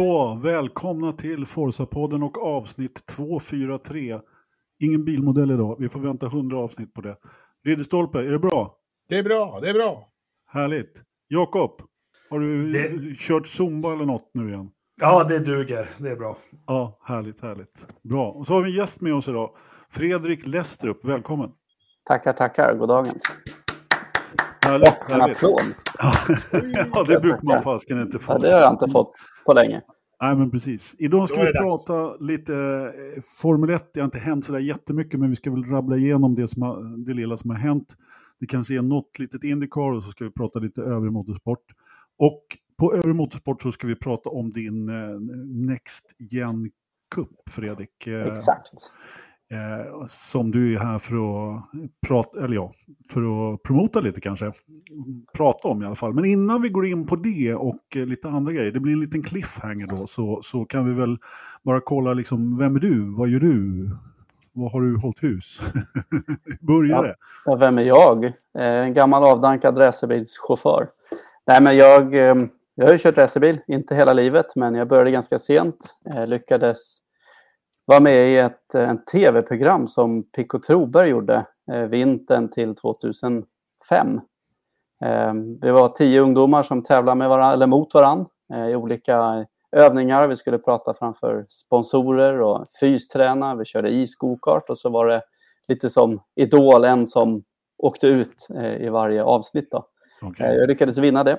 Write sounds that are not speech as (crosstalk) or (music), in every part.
hallå! Välkomna till Forza-podden och avsnitt 243. Ingen bilmodell idag, vi får vänta 100 avsnitt på det. Ridderstolpe, är det bra? Det är bra, det är bra. Härligt. Jakob, har du Det- kört zumba eller något nu igen? Ja, det duger. Det är bra. Ja, härligt, härligt. Bra. Och så har vi en gäst med oss idag. Fredrik Lestrup, välkommen. Tackar, tackar. Goddagens. Härligt, Och en härligt. applåd. (laughs) Ja, det brukar man fasken inte få. Ja, det har jag inte fått på länge. Nej, men precis. Idag ska vi dags. prata lite eh, Formel 1. Det har inte hänt sådär jättemycket, men vi ska väl rabbla igenom det, som har, det lilla som har hänt. Det kanske är något litet Indycar och så ska vi prata lite övrig motorsport. Och på övrig motorsport så ska vi prata om din eh, Next Gen Cup, Fredrik. Eh, Exakt. Eh, som du är här för att prata, eller ja, för att promota lite kanske. Prata om i alla fall. Men innan vi går in på det och eh, lite andra grejer, det blir en liten cliffhanger då, så, så kan vi väl bara kolla liksom, vem är du? Vad gör du? Vad har du hållit hus? (laughs) Börjar det? Ja, vem är jag? Eh, En gammal avdankad racerbilschaufför. Nej, men jag, eh, jag har ju kört racerbil, inte hela livet, men jag började ganska sent. Lyckades vara med i ett eh, en tv-program som Pico Troberg gjorde eh, vintern till 2005. Eh, vi var tio ungdomar som tävlade med varann, eller mot varandra i olika övningar. Vi skulle prata framför sponsorer och fysträna. Vi körde is-gokart och så var det lite som Idol, en som åkte ut eh, i varje avsnitt. Då. Okej. Eh, jag lyckades vinna det.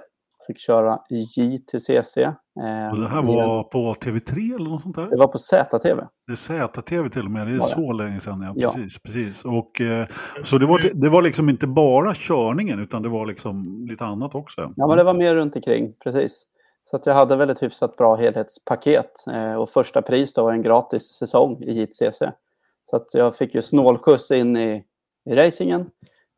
Fick köra JTCC. Eh, Och det här var på TV3 eller något sånt där? Det var på ZTV. Det är ZTV till och med, det är det? så länge sedan. Ja, Ja. precis. precis. Och, eh, så det var, det var liksom inte bara körningen utan det var liksom lite annat också. Ja, men det var mer runt omkring, precis. Så att jag hade väldigt hyfsat bra helhetspaket. Eh, och första pris då var en gratis säsong i JTCC. Så att jag fick ju snålskjuts in i, i racingen.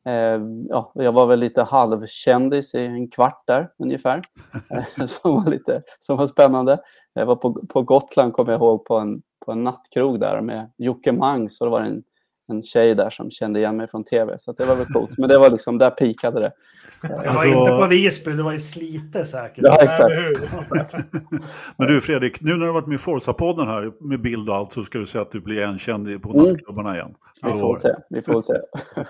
Eh, ja, jag var väl lite halvkändis i en kvart där ungefär. (laughs) Eh, som, var lite, som var spännande. Jag var på, på Gotland, kommer jag ihåg, på en, på en nattkrog där med Jocke Mangs. Och det var en, en tjej där som kände igen mig från tv. Så att det var väl coolt. Men det var liksom, där pikade det. Jag Alltså- var inte på Visby, det var i Slite säkert. Ja, exakt. (laughs) Men du Fredrik, nu när du har varit med i Forza-podden här med bild och allt så ska du säga att du blir igenkänd på Mm. nattklubbarna igen. Vi får se. Vi får se. (laughs)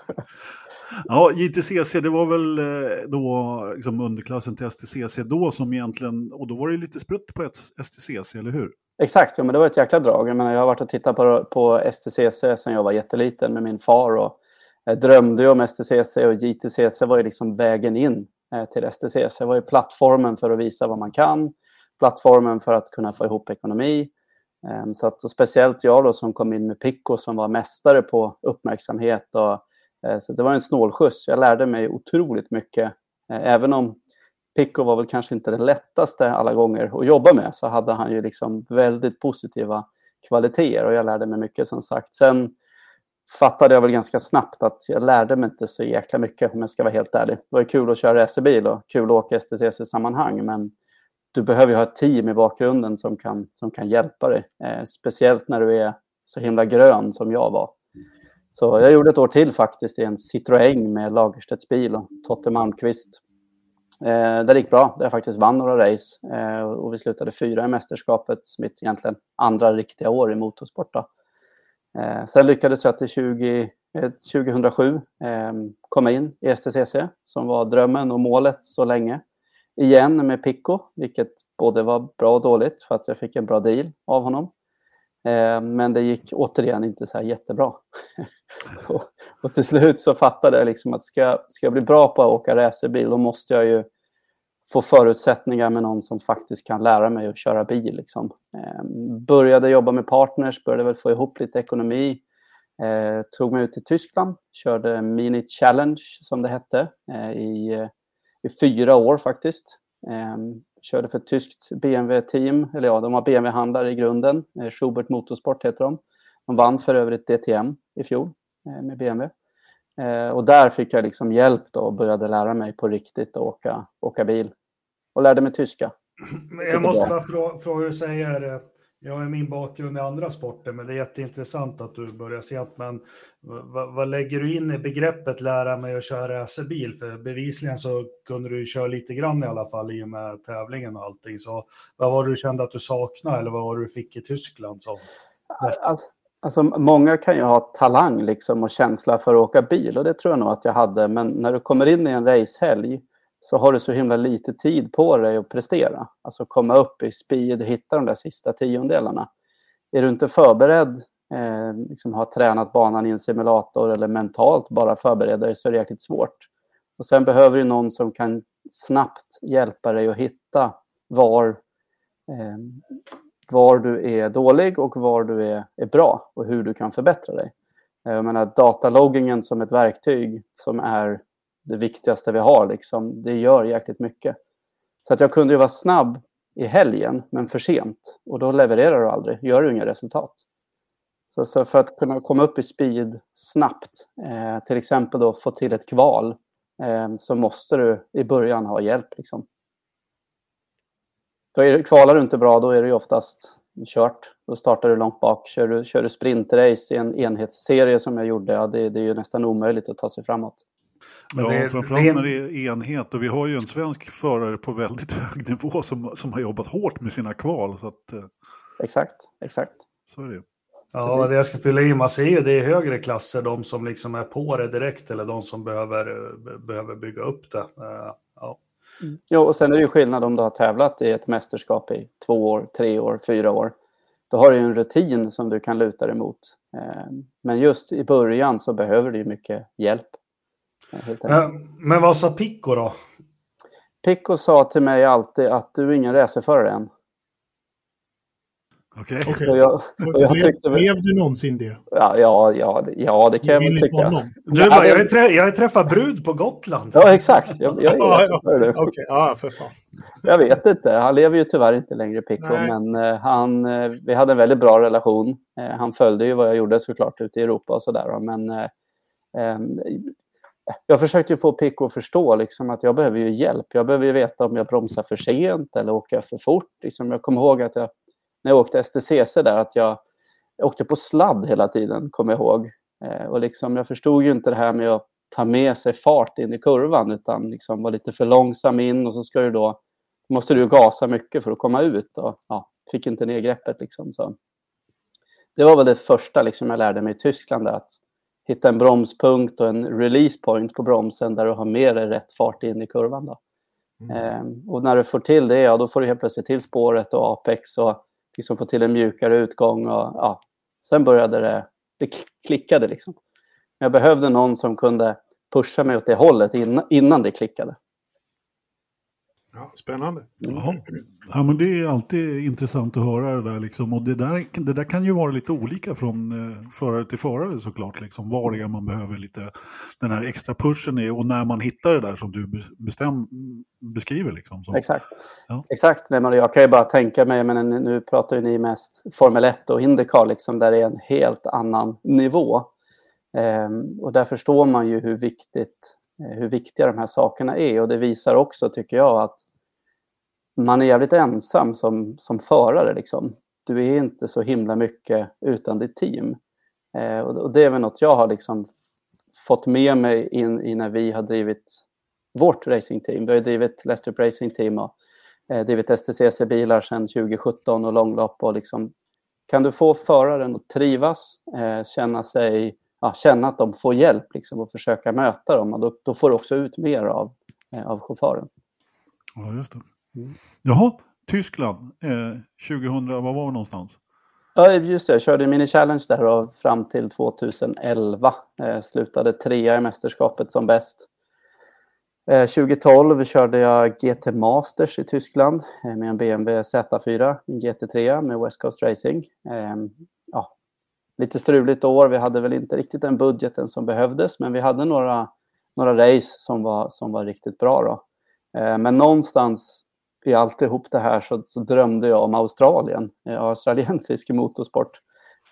Ja, JTCC, det var väl eh, då liksom underklassen till STCC då som egentligen, och då var det ju lite sprutt på STCC, eller hur? Exakt, ja, men det var ett jäkla drag. Jag, menar, jag har varit och tittat på, på STCC sedan jag var jätteliten med min far. Och, jag drömde ju om STCC och JTCC var ju liksom vägen in eh, till STCC. Det var ju plattformen för att visa vad man kan. Plattformen för att kunna få ihop ekonomi. Eh, så att, speciellt jag då som kom in med Pico som var mästare på uppmärksamhet. Och, Eh, så det var en snålskjuts. Jag lärde mig otroligt mycket. Eh, även om Pico var väl kanske inte det lättaste alla gånger att jobba med så hade han ju liksom väldigt positiva kvaliteter och jag lärde mig mycket som sagt. Sen fattade jag väl ganska snabbt att jag lärde mig inte så jäkla mycket om jag ska vara helt ärlig. Det var kul att köra racerbil och kul att åka STCC-sammanhang men du behöver ju ha ett team i bakgrunden som kan, som kan hjälpa dig. Eh, speciellt när du är så himla grön som jag var. Så jag gjorde ett år till faktiskt i en Citroën med Lagerstedts bil och Totte Malmqvist. Eh, det gick bra. Jag faktiskt vann några race eh, och vi slutade fyra i mästerskapet, mitt egentligen andra riktiga år i motorsport. Eh, sen lyckades jag till 20, eh, 2007 eh, komma in i STCC som var drömmen och målet så länge. Igen med Pico, vilket både var bra och dåligt för att jag fick en bra deal av honom. Eh, men det gick återigen inte så här jättebra. (laughs) och, och till slut så fattade jag liksom att ska, jag- ska jag bli bra på att åka racerbil då måste jag ju få förutsättningar med någon som faktiskt kan lära mig att köra bil. Liksom. Eh, började jobba med partners, började väl få ihop lite ekonomi. Eh, tog mig ut till Tyskland, körde Mini Challenge som det hette eh, i, eh, i fyra år faktiskt. Eh, Körde för ett tyskt BMW-team, eller ja, de har BMW-handlare i grunden. Eh, Schubert Motorsport heter de. De vann för övrigt DTM i fjol eh, med BMW. Eh, och där fick jag liksom hjälp då och började lära mig på riktigt att åka, åka bil. Och lärde mig tyska. Men jag måste bara frå- fråga hur du säger jag har min bakgrund i andra sporter, men det är jätteintressant att du börjar sent. Men vad, vad, lägger du in i begreppet lära mig att köra racerbil? För bevisligen så kunde du köra lite grann i alla fall i och med tävlingen och allting. Så vad var det du kände att du saknade eller vad var det du fick i Tyskland? Som alltså, alltså, många kan ju ha talang liksom och känsla för att åka bil och det tror jag nog att jag hade. Men när du kommer in i en racehelg så har du så himla lite tid på dig att prestera. Alltså komma upp i speed och hitta de där sista tiondelarna. Är du inte förberedd, eh, liksom har tränat banan i en simulator eller mentalt bara förbereda dig så är det jäkligt svårt. Och sen behöver du någon som kan snabbt hjälpa dig att hitta var, eh, var du är dålig och var du är, är bra och hur du kan förbättra dig. Jag menar dataloggingen som ett verktyg som är det viktigaste vi har. Liksom. Det gör jäkligt mycket. Så att jag kunde ju vara snabb i helgen, men för sent. Och då levererar du aldrig, gör du inga resultat. Så, så för att kunna komma upp i speed snabbt, eh, till exempel då få till ett kval, eh, så måste du i början ha hjälp. Liksom. För kvalar du inte bra, då är det ju oftast kört. Då startar du långt bak. Kör du, kör du sprintrace i en enhetsserie som jag gjorde, ja, det, det är ju nästan omöjligt att ta sig framåt. Men ja, det, framförallt det... när det är enhet. Och vi har ju en svensk förare på väldigt (laughs) hög nivå som, som har jobbat hårt med sina kval. Så att, eh, exakt, exakt. Så är det Ja, Precis. det jag ska fylla i, man ser ju det i högre klasser, de som liksom är på det direkt eller de som behöver, behöver bygga upp det. Eh, ja. Mm. Jo, och sen är det ju skillnad om du har tävlat i ett mästerskap i två år, tre år, fyra år. Då har du ju en rutin som du kan luta dig mot. Eh, men just i början så behöver du ju mycket hjälp. Men vad sa Picco då? Picco sa till mig alltid att du är ingen racerförare än. Okej. Okay. okay. Jag, jag tyckte... Blev du någonsin det? Ja, ja, ja, ja det kan jag väl tycka. Du bara, jag, trä, jag har träffat brud på Gotland. Ja, exakt. Jag, jag, ja, ja. Okay. ja, för fan. Jag vet inte. Han lever ju tyvärr inte längre, Picco. Men uh, han, uh, vi hade en väldigt bra relation. Han följde ju vad jag gjorde såklart ute i Europa och sådär. Men um, jag försökte få Pico att förstå liksom, att jag behöver ju hjälp. Jag behöver ju veta om jag bromsar för sent eller åker jag för fort. Liksom, jag kommer ihåg att jag, när jag åkte STCC där, att jag, jag åkte på sladd hela tiden, kommer jag ihåg. Eh, och liksom, jag förstod ju inte det här med att ta med sig fart in i kurvan, utan liksom var lite för långsam in och så ska du då, måste du gasa mycket för att komma ut. Och, ja, fick inte ner greppet. Liksom, så. Det var väl det första liksom, jag lärde mig i Tyskland, att hitta en bromspunkt och en release point på bromsen där du har mer rätt fart in i kurvan. Då. Mm. Ehm, och när du får till det, ja, då får du helt plötsligt till spåret och apex och liksom få till en mjukare utgång. Och, ja, sen började det, det klickade liksom. Jag behövde någon som kunde pusha mig åt det hållet innan, innan det klickade. Ja, spännande. Ja. ja, men det är alltid intressant att höra det där. Liksom. Och det där, det där kan ju vara lite olika från eh, förare till förare såklart. Liksom. Var det är man behöver lite den här extra pushen är och när man hittar det där som du bestäm, beskriver. Liksom, så. Exakt. Ja. Exakt. Nej, men jag kan ju bara tänka mig, men nu pratar ju ni mest Formel 1 och Indycar, liksom, där det är en helt annan nivå. Ehm, och där förstår man ju hur viktigt Eh, hur viktiga de här sakerna är. Och det visar också, tycker jag, att man är jävligt ensam som, som förare. Liksom. Du är inte så himla mycket utan ditt team. Eh, och, och, det är väl något jag har liksom fått med mig in i när vi har drivit vårt racingteam. Vi har drivit Lestrup Racing Team och eh, drivit STCC-bilar sedan 2017 och långlopp. Och liksom, kan du få föraren att trivas, eh, känna sig ja, känna att de får hjälp liksom, och försöka möta dem. Och då, då får du också ut mer av, eh, av chauffören. Ja, just det. Mm. Jaha, Tyskland, eh, 2000, var var vi någonstans? Ja, just det. Jag körde Mini Challenge där och fram till 2011. Eh, slutade trea i mästerskapet som bäst. Eh, 2012 körde jag GT Masters i Tyskland eh, med en BMW Z4, en GT3 med West Coast Racing. Lite struligt år. Vi hade väl inte riktigt den budgeten som behövdes, men vi hade några, några race som var, som var riktigt bra. Då. Eh, men någonstans i alltihop det här så, så drömde jag om Australien, eh, australiensisk motorsport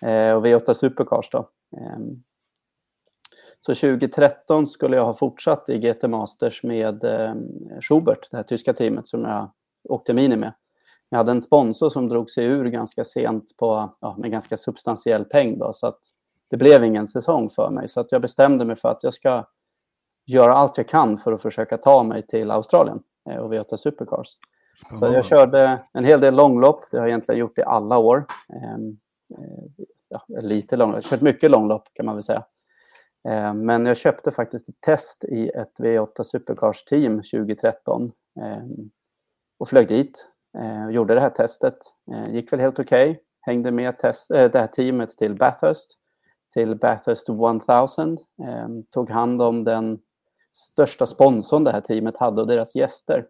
eh, och V8 Supercars. Då. Ehm, så 2013 skulle jag ha fortsatt i GT Masters med ehm, Schubert, det här tyska teamet som jag åkte mini med jag hade en sponsor som drog sig ur ganska sent på, ja, med ganska substantiell peng. Då, så att det blev ingen säsong för mig. Så att jag bestämde mig för att jag ska göra allt jag kan för att försöka ta mig till Australien eh, och V8 Supercars. Så jag körde en hel del långlopp. Det har jag egentligen gjort i alla år. Ehm, eh, ja, lite långlopp. Jag har kört mycket långlopp kan man väl säga. Ehm, men jag köpte faktiskt ett test i ett V8 Supercars-team 2013 ehm, och flög dit eh, gjorde det här testet. Eh, gick väl helt okej. Okay. Hängde med test, eh, det här teamet till Bathurst, till Bathurst 1000. Ehm, tog hand om den största sponsorn det här teamet hade och deras gäster.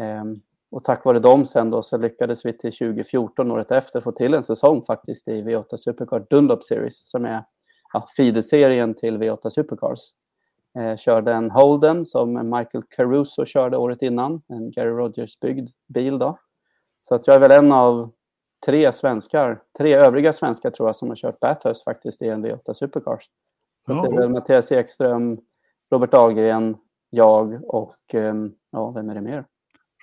Ehm, och tack vare dem sen då så lyckades vi till 2014, året efter, få till en säsong faktiskt i V8 Supercar Dunlop Series som är ja, feederserien till V8 Supercars. Eh, körde en Holden som Michael Caruso körde året innan, en Gary Rogers-byggd bil då. Så att jag är väl en av tre svenskar, tre övriga svenskar tror jag som har kört Bathurst faktiskt i en V8 Supercars. Så ja. det är väl Mattias Ekström, Robert Dahlgren, jag och eh, ja, vem är det mer?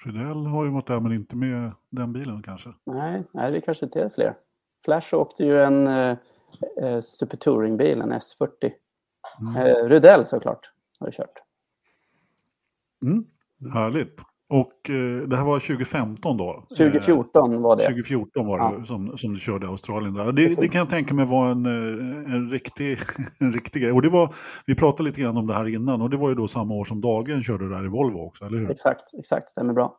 Rydell har ju varit där men inte med den bilen kanske. Nej, nej det kanske inte är fler. Flash åkte ju en eh, eh Super Touring-bil, en S40. Mm. Eh, Rydell såklart har ju kört. Mm. Härligt. Och eh, det här var 2015 då? 2014 var det. 2014 var det ja. som, som du körde i Australien. Där. Det, det, kan jag tänka mig var en, eh, en, riktig, (laughs) en riktig grej. Och det var, vi pratade lite grann om det här innan och det var ju då samma år som Dagen körde där i Volvo också, eller hur? Exakt, exakt, stämmer bra.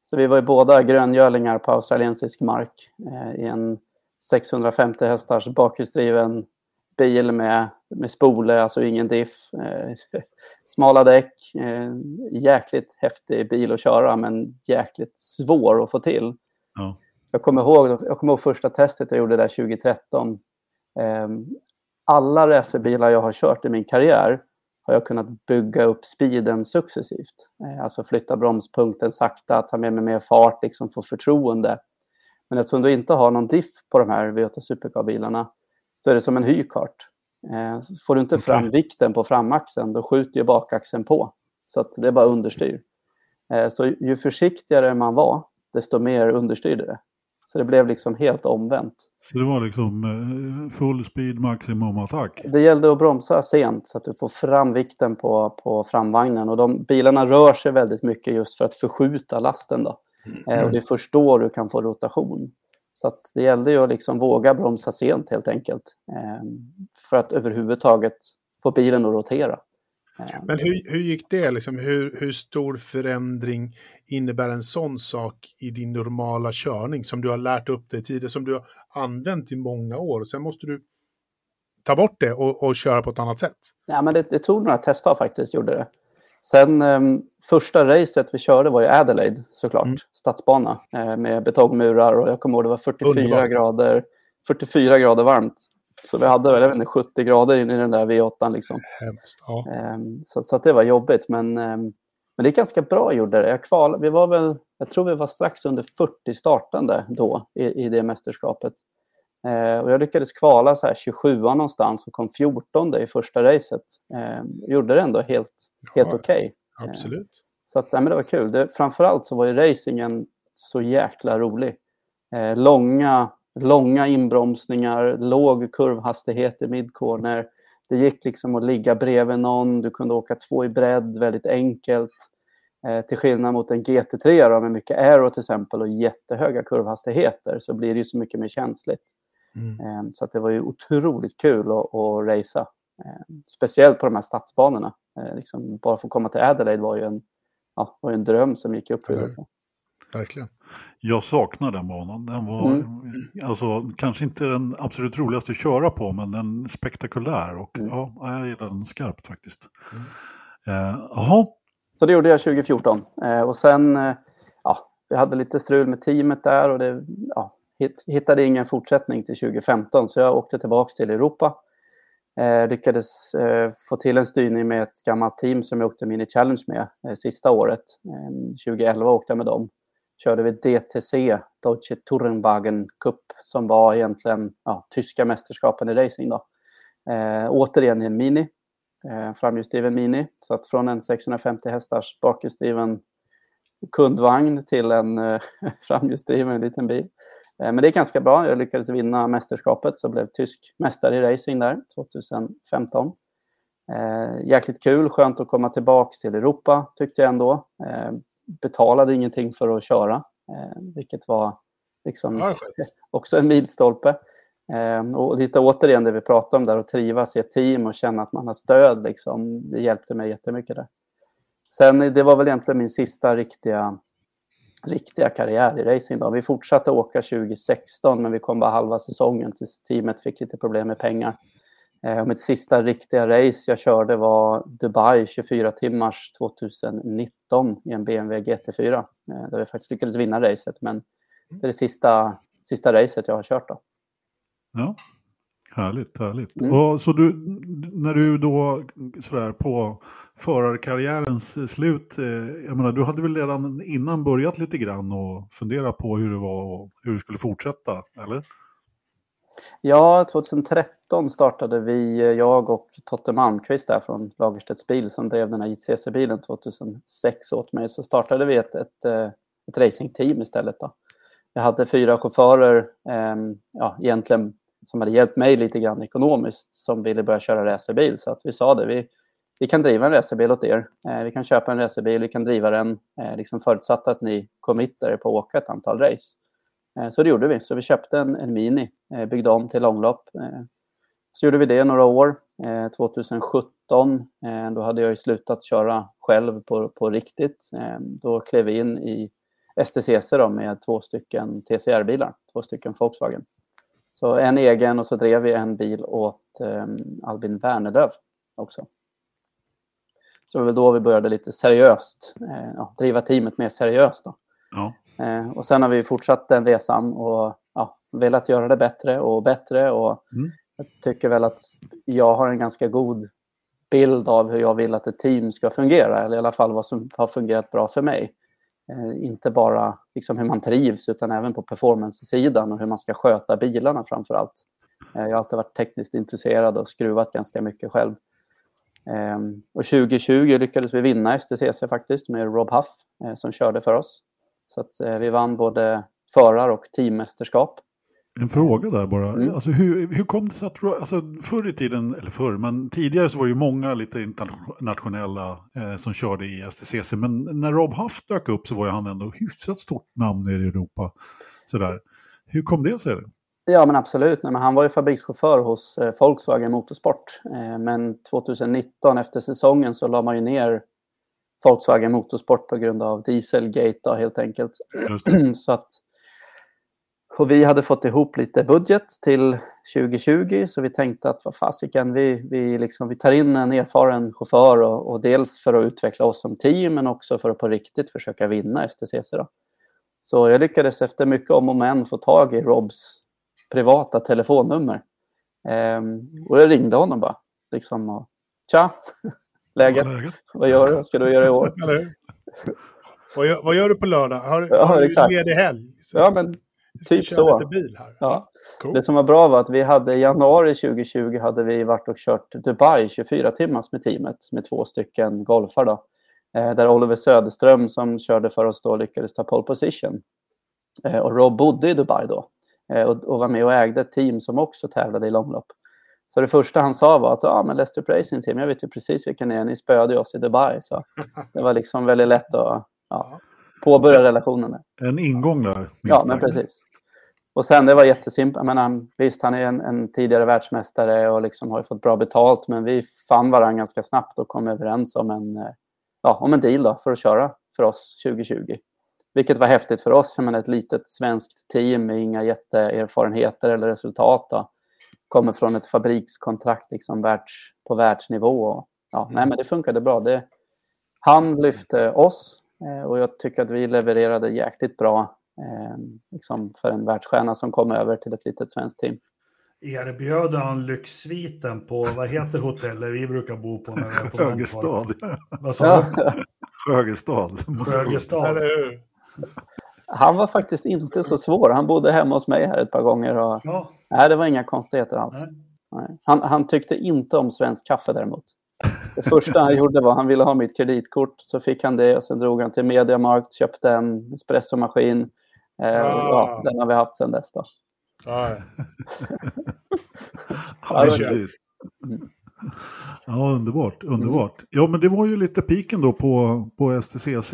Så vi var ju båda gröngölingar på australiensisk mark eh, i en 650 hästars bakhjulsdriven bil med, med spole, alltså ingen diff, eh, (laughs) smala däck, eh, jäkligt häftig bil att köra men jäkligt svår att få till. Ja. Jag, kommer ihåg, jag kommer ihåg första testet jag gjorde där 2013. Eh, alla racerbilar jag har kört i min karriär har jag kunnat bygga upp speeden successivt. Eh, alltså flytta bromspunkten sakta, ta med mig mer fart, liksom få förtroende. Men eftersom du inte har någon diff på de här V8 Supercar-bilarna så är det som en hykart. Eh, får du inte fram vikten på framaxeln, då skjuter ju bakaxeln på. Så att det är bara understyr. Eh, så ju försiktigare man var, desto mer understyrde det. Så det blev liksom helt omvänt. Så det var liksom eh, full speed maximum attack? Det gällde att bromsa sent så att du får fram vikten på, på framvagnen. Och de bilarna rör sig väldigt mycket just för att förskjuta lasten. Då. Mm. Och det är först då du kan få rotation. Så det gällde ju att liksom våga bromsa sent helt enkelt. Eh, för att överhuvudtaget få bilen att rotera. Eh. Men hur, hur gick det? Liksom, hur, hur stor förändring innebär en sån sak i din normala körning som du har lärt upp dig tidigare, som du har använt i många år? Sen måste du ta bort det och, och köra på ett annat sätt? Ja, men det, det tog några testdagar faktiskt, gjorde det. Sen um, första racet vi körde var ju Adelaide såklart, mm. stadsbana eh, med betongmurar och jag kommer ihåg det var 44 grader, 44 grader varmt. Så vi hade väl, jag vet inte, 70 grader in i den där V8 liksom. Hemskt, ja. um, så, så det var jobbigt men, um, men det är ganska bra gjorde det. Jag, kval, vi var väl, jag tror vi var strax under 40 startande då i, i det mästerskapet. Eh, och jag lyckades kvala så här 27 någonstans och kom 14 i första racet. Eh, gjorde det ändå helt, helt okej. Okay. Absolut. Eh, så att, ja, men det var kul. Det, framförallt så var ju racingen så jäkla rolig. Eh, långa, långa inbromsningar, låg kurvhastighet i midcorner. Det gick liksom att ligga bredvid någon, du kunde åka två i bredd väldigt enkelt. Eh, till skillnad mot en GT3 då, med mycket aero till exempel och jättehöga kurvhastigheter så blir det ju så mycket mer känsligt. Mm. Ehm, så att det var ju otroligt kul att, att racea. Ehm, speciellt på de här stadsbanorna. Ehm, liksom bara få komma till Adelaide var ju en, ja, var en dröm som gick i uppfyllelse. Verkligen. Jag saknar den banan. Den var mm. alltså, kanske inte den absolut roligaste att köra på, men den spektakulär. Och mm. ja, jag gillar den skarpt faktiskt. Mm. Jaha. Så det gjorde jag 2014. Eh, och sen, eh, ja, vi hade lite strul med teamet där och det, ja, hittade ingen fortsättning till 2015 så jag åkte tillbaka till Europa. Eh, lyckades eh, få till en styrning med ett gammalt team som jag åkte Mini Challenge med eh, sista året. Eh, 2011 åkte jag med dem. Körde vi DTC, Deutsche Tourenwagen Cup, som var egentligen ja, tyska mästerskapen i racing. Då. Eh, återigen i en Mini, eh, framhjulsdriven Mini. Så att från en 650 hästars bakhjulsdriven kundvagn till en eh, (laughs) framhjulsdriven liten bil. Eh, men det är ganska bra. Jag lyckades vinna mästerskapet så blev tysk mästare i racing där 2015. Eh, jäkligt kul, skönt att komma tillbaka till Europa tyckte jag ändå. Eh, betalade ingenting för att köra, eh, vilket var liksom Ja, (laughs) också en milstolpe. Eh, och lite återigen det vi pratade om där, att trivas i ett team och känna att man har stöd. Liksom, det hjälpte mig jättemycket där. Sen det var väl egentligen min sista riktiga, riktiga karriär i racing. Då. Vi fortsatte åka 2016 men vi kom bara halva säsongen tills teamet fick lite problem med pengar. Eh, och mitt sista riktiga race jag körde var Dubai 24 timmars 2019 i en BMW GT4. Eh, där vi faktiskt lyckades vinna racet men det är det sista, sista racet jag har kört. Då. Ja, härligt, härligt. Mm. Och så du, när du då sådär på förarkarriärens slut, eh, jag menar du hade väl redan innan börjat lite grann och fundera på hur det var och hur du skulle fortsätta, eller? Ja, 2013 startade vi, eh, jag och Totte Malmqvist där från Lagerstedts bil som drev den här JTCC-bilen 2006 åt mig. Så startade vi ett, ett, eh, ett racingteam istället. Då. Jag hade fyra chaufförer, eh, ja, egentligen som hade hjälpt mig lite grann ekonomiskt som ville börja köra racerbil. Så att vi sa det, vi, vi kan driva en racerbil åt er. Eh, vi kan köpa en racerbil, vi kan driva den eh, liksom förutsatt att ni committar er på att åka ett antal race. Eh, så det gjorde vi. Så vi köpte en, en Mini, eh, byggde om till långlopp. Eh, Så gjorde vi det några år. Eh, 2017, eh, då hade jag ju slutat köra själv på, på riktigt. Eh, Då klev vi in i STCC då med två stycken TCR-bilar, två stycken Volkswagen. Så en egen och så drev vi en bil åt eh, Albin Wernerlöv också. Så det var väl då vi började lite seriöst, eh, ja, driva teamet mer seriöst. Då. Ja. Eh, och sen har vi fortsatt den resan och ja, velat göra det bättre och bättre. Och Mm. Jag tycker väl att jag har en ganska god bild av hur jag vill att ett team ska fungera. Eller i alla fall vad som har fungerat bra för mig. Eh, inte bara liksom hur man trivs utan även på performance-sidan och hur man ska sköta bilarna framför allt. Eh, jag har alltid varit tekniskt intresserad och skruvat ganska mycket själv. Ehm, och 2020 lyckades vi vinna STCC faktiskt med Rob Huff eh, som körde för oss. Så att, vi vann både förar och teammästerskap. En fråga där bara. Mm. Alltså, hur, hur kom det sig att, alltså, förr i tiden, eller förr, men tidigare så var det ju många lite internationella eh, som körde i STCC. Men när Rob Huff dök upp så var ju han ändå hyfsat stort namn nere i Europa. Sådär. Hur kom det sig? Ja, men absolut. Nej, men han var ju fabrikschaufför hos eh, Volkswagen Motorsport. Eh, men 2019 efter säsongen så la man ju ner Volkswagen Motorsport på grund av Dieselgate då, helt enkelt. (clears throat) Så att, och vi hade fått ihop lite budget till 2020 så vi tänkte att vad fasiken, vi, vi, liksom, vi tar in en erfaren chaufför och, och dels för att utveckla oss som team men också för att på riktigt försöka vinna STCC. Då. Så jag lyckades efter mycket om och men få tag i Robs privata telefonnummer. Ehm, och jag ringde honom bara. Liksom, och, Tja, (laughs) läget? Vad gör du? Vad ska du göra i år? (laughs) Vad, gör, vad gör du på lördag? Har, Ja, har du ledig helg? Så Ja, men typ så. ja. Cool. Det som var bra var att vi hade i januari 2020 hade vi varit och kört Dubai 24 timmars med teamet med två stycken golfar då. Eh, där Oliver Söderström som körde för oss då lyckades ta pole position. Eh, och Rob bodde i Dubai då eh, och, och var med och ägde ett team som också tävlade i långlopp. Så det första han sa var att ja, men Leicester Racing Team, jag vet ju precis vilka ni är, ni spöade oss i Dubai. Så det var liksom väldigt lätt att ja, påbörja relationen där. En ingång där. Ja, men precis. Och sen det var jättesimpelt. Jag menar, visst, han är en, en tidigare världsmästare och liksom har ju fått bra betalt. Men vi fann varandra ganska snabbt och kom överens om en, eh, ja, om en deal då, för att köra för oss 2020. Vilket var häftigt för oss. Jag menar, ett litet svenskt team med inga jätteerfarenheter eller resultat. Då. Kommer från ett fabrikskontrakt liksom världs, på världsnivå. Och, ja, nej, men det funkade bra. Det, han lyfte oss och jag tycker att vi levererade jäkligt bra eh, liksom för en världsstjärna som kom över till ett litet svenskt team. Erbjöd han lyxsviten på, vad heter hotellet vi brukar bo på? När vi är på Högestad. Vad sa Ja, du? Högestad. Eller hur? han var faktiskt inte så svår. Han bodde hemma hos mig här ett par gånger. Och, Ja, nej, det var inga konstigheter alls. nej. Nej. Han, han tyckte inte om svensk kaffe däremot. Det första han gjorde var att han ville ha mitt kreditkort. Så fick han det och sen drog han till Mediamarkt, köpte en espressomaskin. Eh, Ah. ja, den har vi haft sedan dess. Då. Ja, (laughs) Ja, Ja, precis. Ja, underbart. underbart. Ja, men det var ju lite piken då på, på STCC.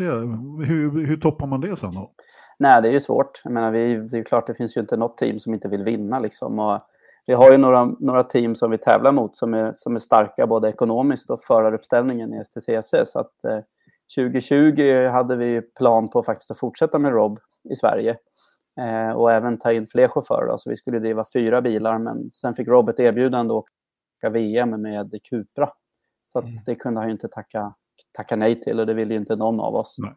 Hur, hur toppar man det sen då? Nej, det är ju svårt. Jag menar, vi, det är ju klart, det finns ju inte något team som inte vill vinna. Liksom. Och vi har ju några, några team som vi tävlar mot som är, som är starka både ekonomiskt och föraruppställningen i STCC. Så att, eh, 2020 hade vi plan på faktiskt att fortsätta med Rob i Sverige. Eh, och även ta in fler chaufförer. Då. Så vi skulle driva fyra bilar, men sen fick Rob ett erbjudande att åka VM med Cupra. Så att det kunde han ju inte tacka, tacka nej till och det ville ju inte någon av oss. Nej.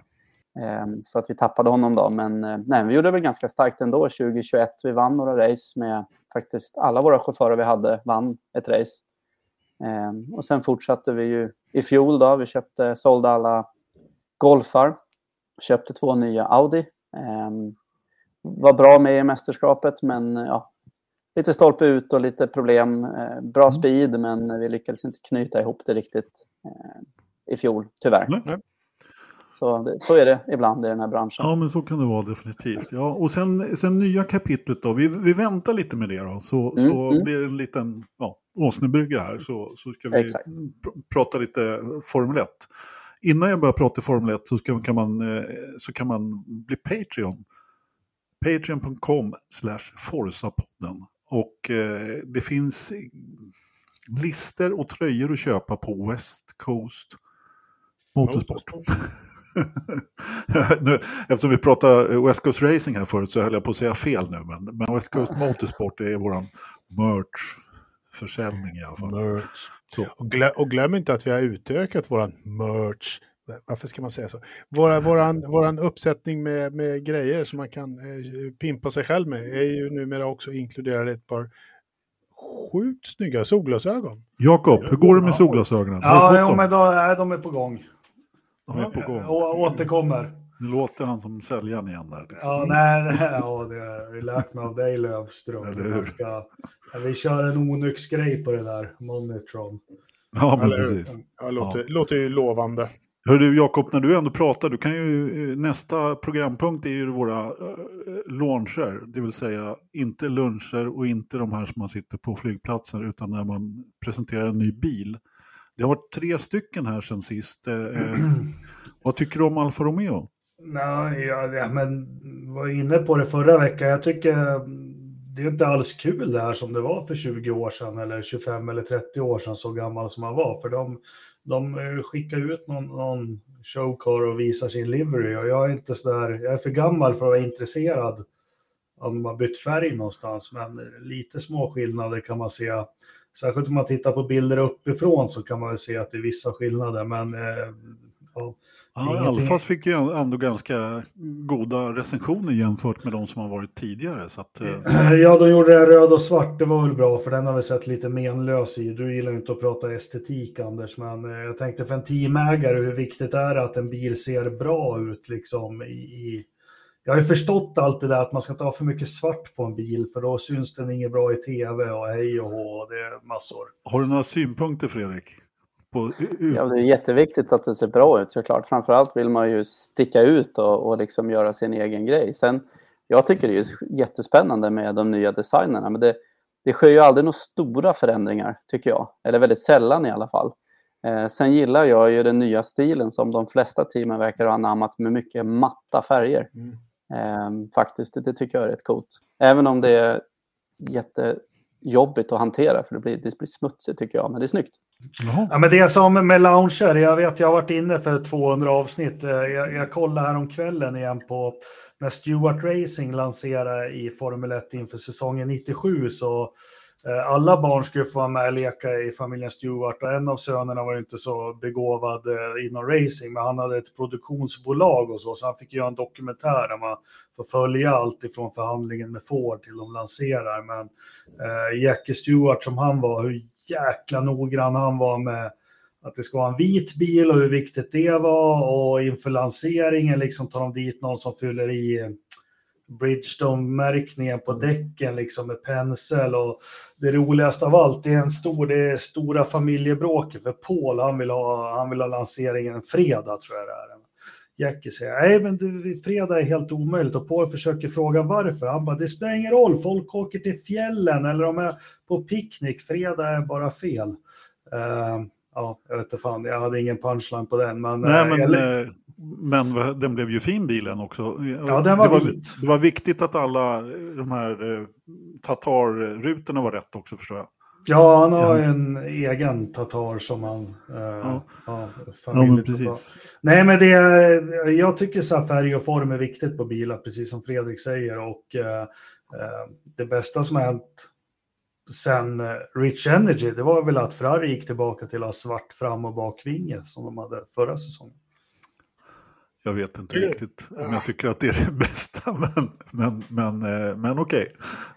Ehm, Så att vi tappade honom då. Men eh, nej, vi gjorde det väl ganska starkt ändå 2021. Vi vann några race med faktiskt alla våra chaufförer vi hade vann ett race. Ehm, Och sen fortsatte vi ju i fjol då. Vi köpte, sålde alla Golfar. Köpte två nya Audi. Ehm, Var bra med i mästerskapet men eh, ja, lite stolpe ut och lite problem. Eh, Bra speed men vi lyckades inte knyta ihop det riktigt eh, i fjol, tyvärr. Nej. Så, det, så är det ibland i den här branschen. Ja, men så kan det vara definitivt. Ja, och sen, sen nya kapitlet då. Vi, vi väntar lite med det då. Så, Mm, så mm. blir det en liten ja, åsnebrygga här. Så, så ska vi Exakt. pr- prata lite Formel 1. Innan jag börjar prata Formel 1 så, ska, kan, man, eh, så kan man bli Patreon. Patreon.com slash Forsapodden. Och eh, det finns lister och tröjor att köpa på West Coast Motorsport. (laughs) nu, eftersom vi pratade West Coast Racing här förut så höll jag på att säga fel nu. Men, men West Coast Motorsport är vår merch-försäljning i alla fall. merch. Så. Och, glö, och glöm inte att vi har utökat våran merch. Varför ska man säga så? Våra, våran, våran uppsättning med, med grejer som man kan eh, pimpa sig själv med är ju numera också inkluderade ett par sjukt snygga solglasögon. Jakob, hur går det med solglasögonen? Ja, dem? men då, är de är på gång. De är på gång. Å, återkommer. Nu låter han som säljaren igen där. Liksom. Ja, nej, nej, ja, det har jag lärt mig av dig Lövström. Eller hur? Ska, ja, vi kör en onyxgrej på det där, Monitron. Ja, men Eller precis. Ja, låter, låter ju lovande. Hör du Jakob, när du ändå pratar, du kan ju, eh, nästa programpunkt är ju våra äh, launcher, det vill säga inte luncher och inte de här som man sitter på flygplatser, utan när man presenterar en ny bil. Det har varit tre stycken här sen sist. Eh, eh, (clears throat) vad tycker du om Alfa Romeo? Nej, ja, ja, men var inne på det förra veckan. Jag tycker det är inte alls kul det här som det var för 20 år sedan eller 25 eller 30 år sedan så gammal som man var. För de, de eh, skickar ut någon, någon showcar och visar sin livery och jag är inte så där, jag är för gammal för att vara intresserad om de har bytt färg någonstans. Men lite små skillnader kan man se. Särskilt om man tittar på bilder uppifrån så kan man väl se att det är vissa skillnader. Men eh, ja, Ja, Alfas fick ju ändå ganska goda recensioner jämfört med de som har varit tidigare. Så att, eh, (clears throat) Ja, de gjorde det röd och svart. Det var väl bra, för den har vi sett lite menlös i. Du gillar ju inte att prata estetik, Anders, men eh, jag tänkte för en teamägare, hur viktigt är det att en bil ser bra ut liksom i... i... Jag har ju förstått allt det där att man ska inte ha för mycket svart på en bil, för då syns den inget bra i tv och hej och hå, det är massor. har du några synpunkter Fredrik? På, Ja, det är jätteviktigt att det ser bra ut såklart. Framförallt vill man ju sticka ut och, och liksom göra sin egen grej. Sen, jag tycker det är jättespännande med de nya designerna, men det, det sker ju aldrig några stora förändringar, tycker jag. Eller väldigt sällan i alla fall. Eh, sen gillar jag ju den nya stilen som de flesta teamen verkar ha anammat med mycket matta färger. Mm. Eh, faktiskt, det, det tycker jag är rätt coolt. Även om det är jättejobbigt att hantera, för det blir, det blir smutsigt tycker jag, men det är snyggt. Jaha. Ja, men det är som med lounger, jag vet jag har varit inne för 200 avsnitt. Eh, Jag, jag kollade här om kvällen igen på när Stewart Racing lanserade i Formel 1 inför säsongen 97 så Eh, alla barn skulle få vara med och leka i familjen Stewart och en av sönerna var ju inte så begåvad eh, inom racing men han hade ett produktionsbolag och så så han fick göra en dokumentär där man får följa allt ifrån förhandlingen med Ford till de lanserar. Men eh, Jackie Stewart som han var, hur jäkla noggrann han var med att det ska vara en vit bil och hur viktigt det var och inför lanseringen liksom tar de dit någon som fyller i Bridgestone-märkningen på däcken liksom med pensel och det roligaste av allt, det är en stor, det är stora familjebråket för Paul, han vill ha, han vill ha lanseringen en fredag tror jag det är. Jackie säger, nej men du, fredag är helt omöjligt och Paul försöker fråga varför. Han bara, det spelar ingen roll, folk åker till fjällen eller de är på picknick, fredag är bara fel. Uh, ja, jag vet inte fan, jag hade ingen punchline på den. Men, Nej, men, jag... Eh, men den blev ju fin bilen också. Ja, den var det, var, vit. det var viktigt att alla de här eh, Tatar-rutorna var rätt också förstår jag. Ja, han har en egen Tatar som han... Eh, ja. Ja, ja, men precis. Nej, men det, jag tycker så här färg och form är viktigt på bilar, precis som Fredrik säger. Och eh, eh det bästa som har hänt sen eh, Rich Energy, det var väl att Ferrari gick tillbaka till att ha svart fram och bakvinge som de hade förra säsongen. Jag vet inte riktigt om jag tycker att det är det (laughs) bästa, men, men, men, eh, men okej.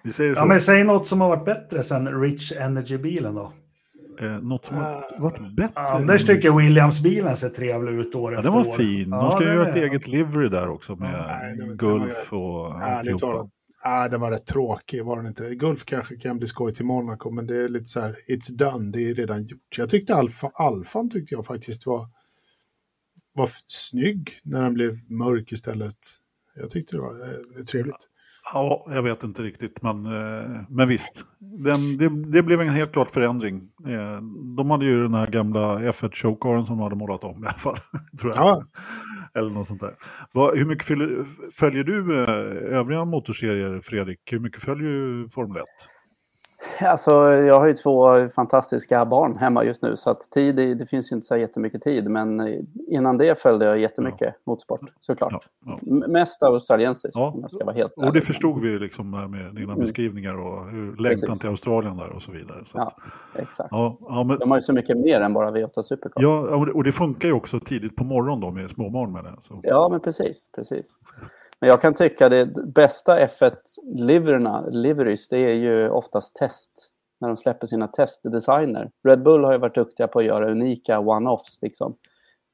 Vi säger så. Ja, men säg något som har varit bättre sen Rich Energy-bilen då. Eh, något som har ah. varit bättre? Anders tycker Williams-bilen ser trevlig ut år ja, efter år. Den var fin. De ska ja, göra ett eget livery där också med Nej, Gulf och alltihopa. Ja, den var rätt tråkig, var den inte Gulf kanske kan bli skoj till Monaco, men det är lite så här, it's done, det är redan gjort. Jag tyckte Alfa, Alfan tyckte jag faktiskt var, var snygg när den blev mörk istället. Jag tyckte det var eh, trevligt. Ja, jag vet inte riktigt, men, eh, men visst. Den, det, det, blev en helt klart förändring. Eh, de hade ju den här gamla F1 showcaren som de hade målat om i alla fall. (laughs) Tror jag. Ja. Eller något sånt där. hur mycket följer, följer du övriga motorserier, Fredrik? Hur mycket följer du Formel 1? Alltså, jag har ju två fantastiska barn hemma just nu, så att tid, det finns ju inte så jättemycket tid. Men innan det följde jag jättemycket ja. motorsport, såklart. Ja, ja. Mest australiensiskt, ja. om jag ska vara helt Och det förstod vi liksom med dina mm. beskrivningar och längtan Precis. till Australien där och så vidare. Så att, ja, exakt. Ja, men... De har ju så mycket mer än bara V8 Supercar. Ja, och det funkar ju också tidigt på morgonen då med småbarn med det. Så. Ja, men precis, precis. Men jag kan tycka det bästa F1-liveryna, liveries, det är ju oftast test. När de släpper sina testdesigner. Red Bull har ju varit duktiga på att göra unika one-offs. Liksom.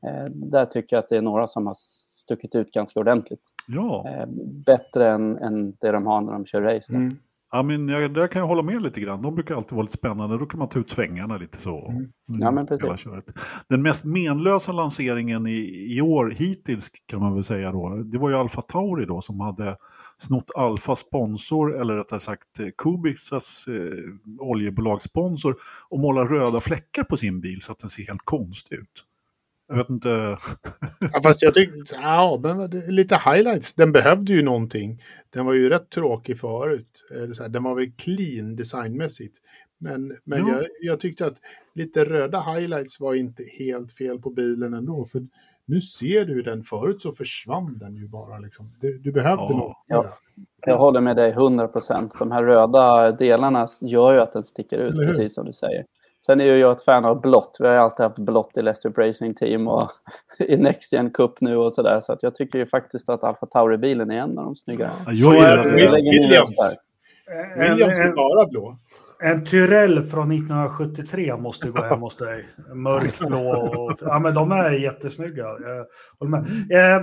Eh, där tycker jag att det är några som har stuckit ut ganska ordentligt. Ja. Eh, bättre än, än det de har när de kör race. Mm. Ja, men jag, där kan jag hålla med lite grann. De brukar alltid vara lite spännande. Då kan man ta ut svängarna lite så. Mm. Ja, men precis. Den mest menlösa lanseringen i, i år hittills kan man väl säga då. Det var ju Alfa Tauri då som hade snott Alfa sponsor, eller rättare sagt eh, Kubicas eh, oljebolagssponsor och målat röda fläckar på sin bil så att den ser helt konstig ut. Jag vet inte. (laughs) ja, fast jag tyckte, ja, men lite highlights. Den behövde ju någonting. Den var ju rätt tråkig förut. Den var väl clean designmässigt. Men, men jag, jag, tyckte att lite röda highlights var inte helt fel på bilen ändå. För nu ser du den, förut så försvann den ju bara. Liksom. Du, du behövde ja. något. Ja. Jag håller med dig 100 procent. De här röda delarna gör ju att den sticker ut, precis som du säger. Sen är ju jag ett fan av blått. Vi har ju alltid haft blått i Leicester Racing Team och (laughs) i Next Gen Cup nu och sådär. Så att jag tycker ju faktiskt att Alfa Tauri-bilen är en av de snygga. Ja, jag gillar det. Williams. Williams är bara blå. En Tyrell från 1973 måste gå hem hos dig. Mörkblå. Och, ja, men de är jättesnygga. Eh,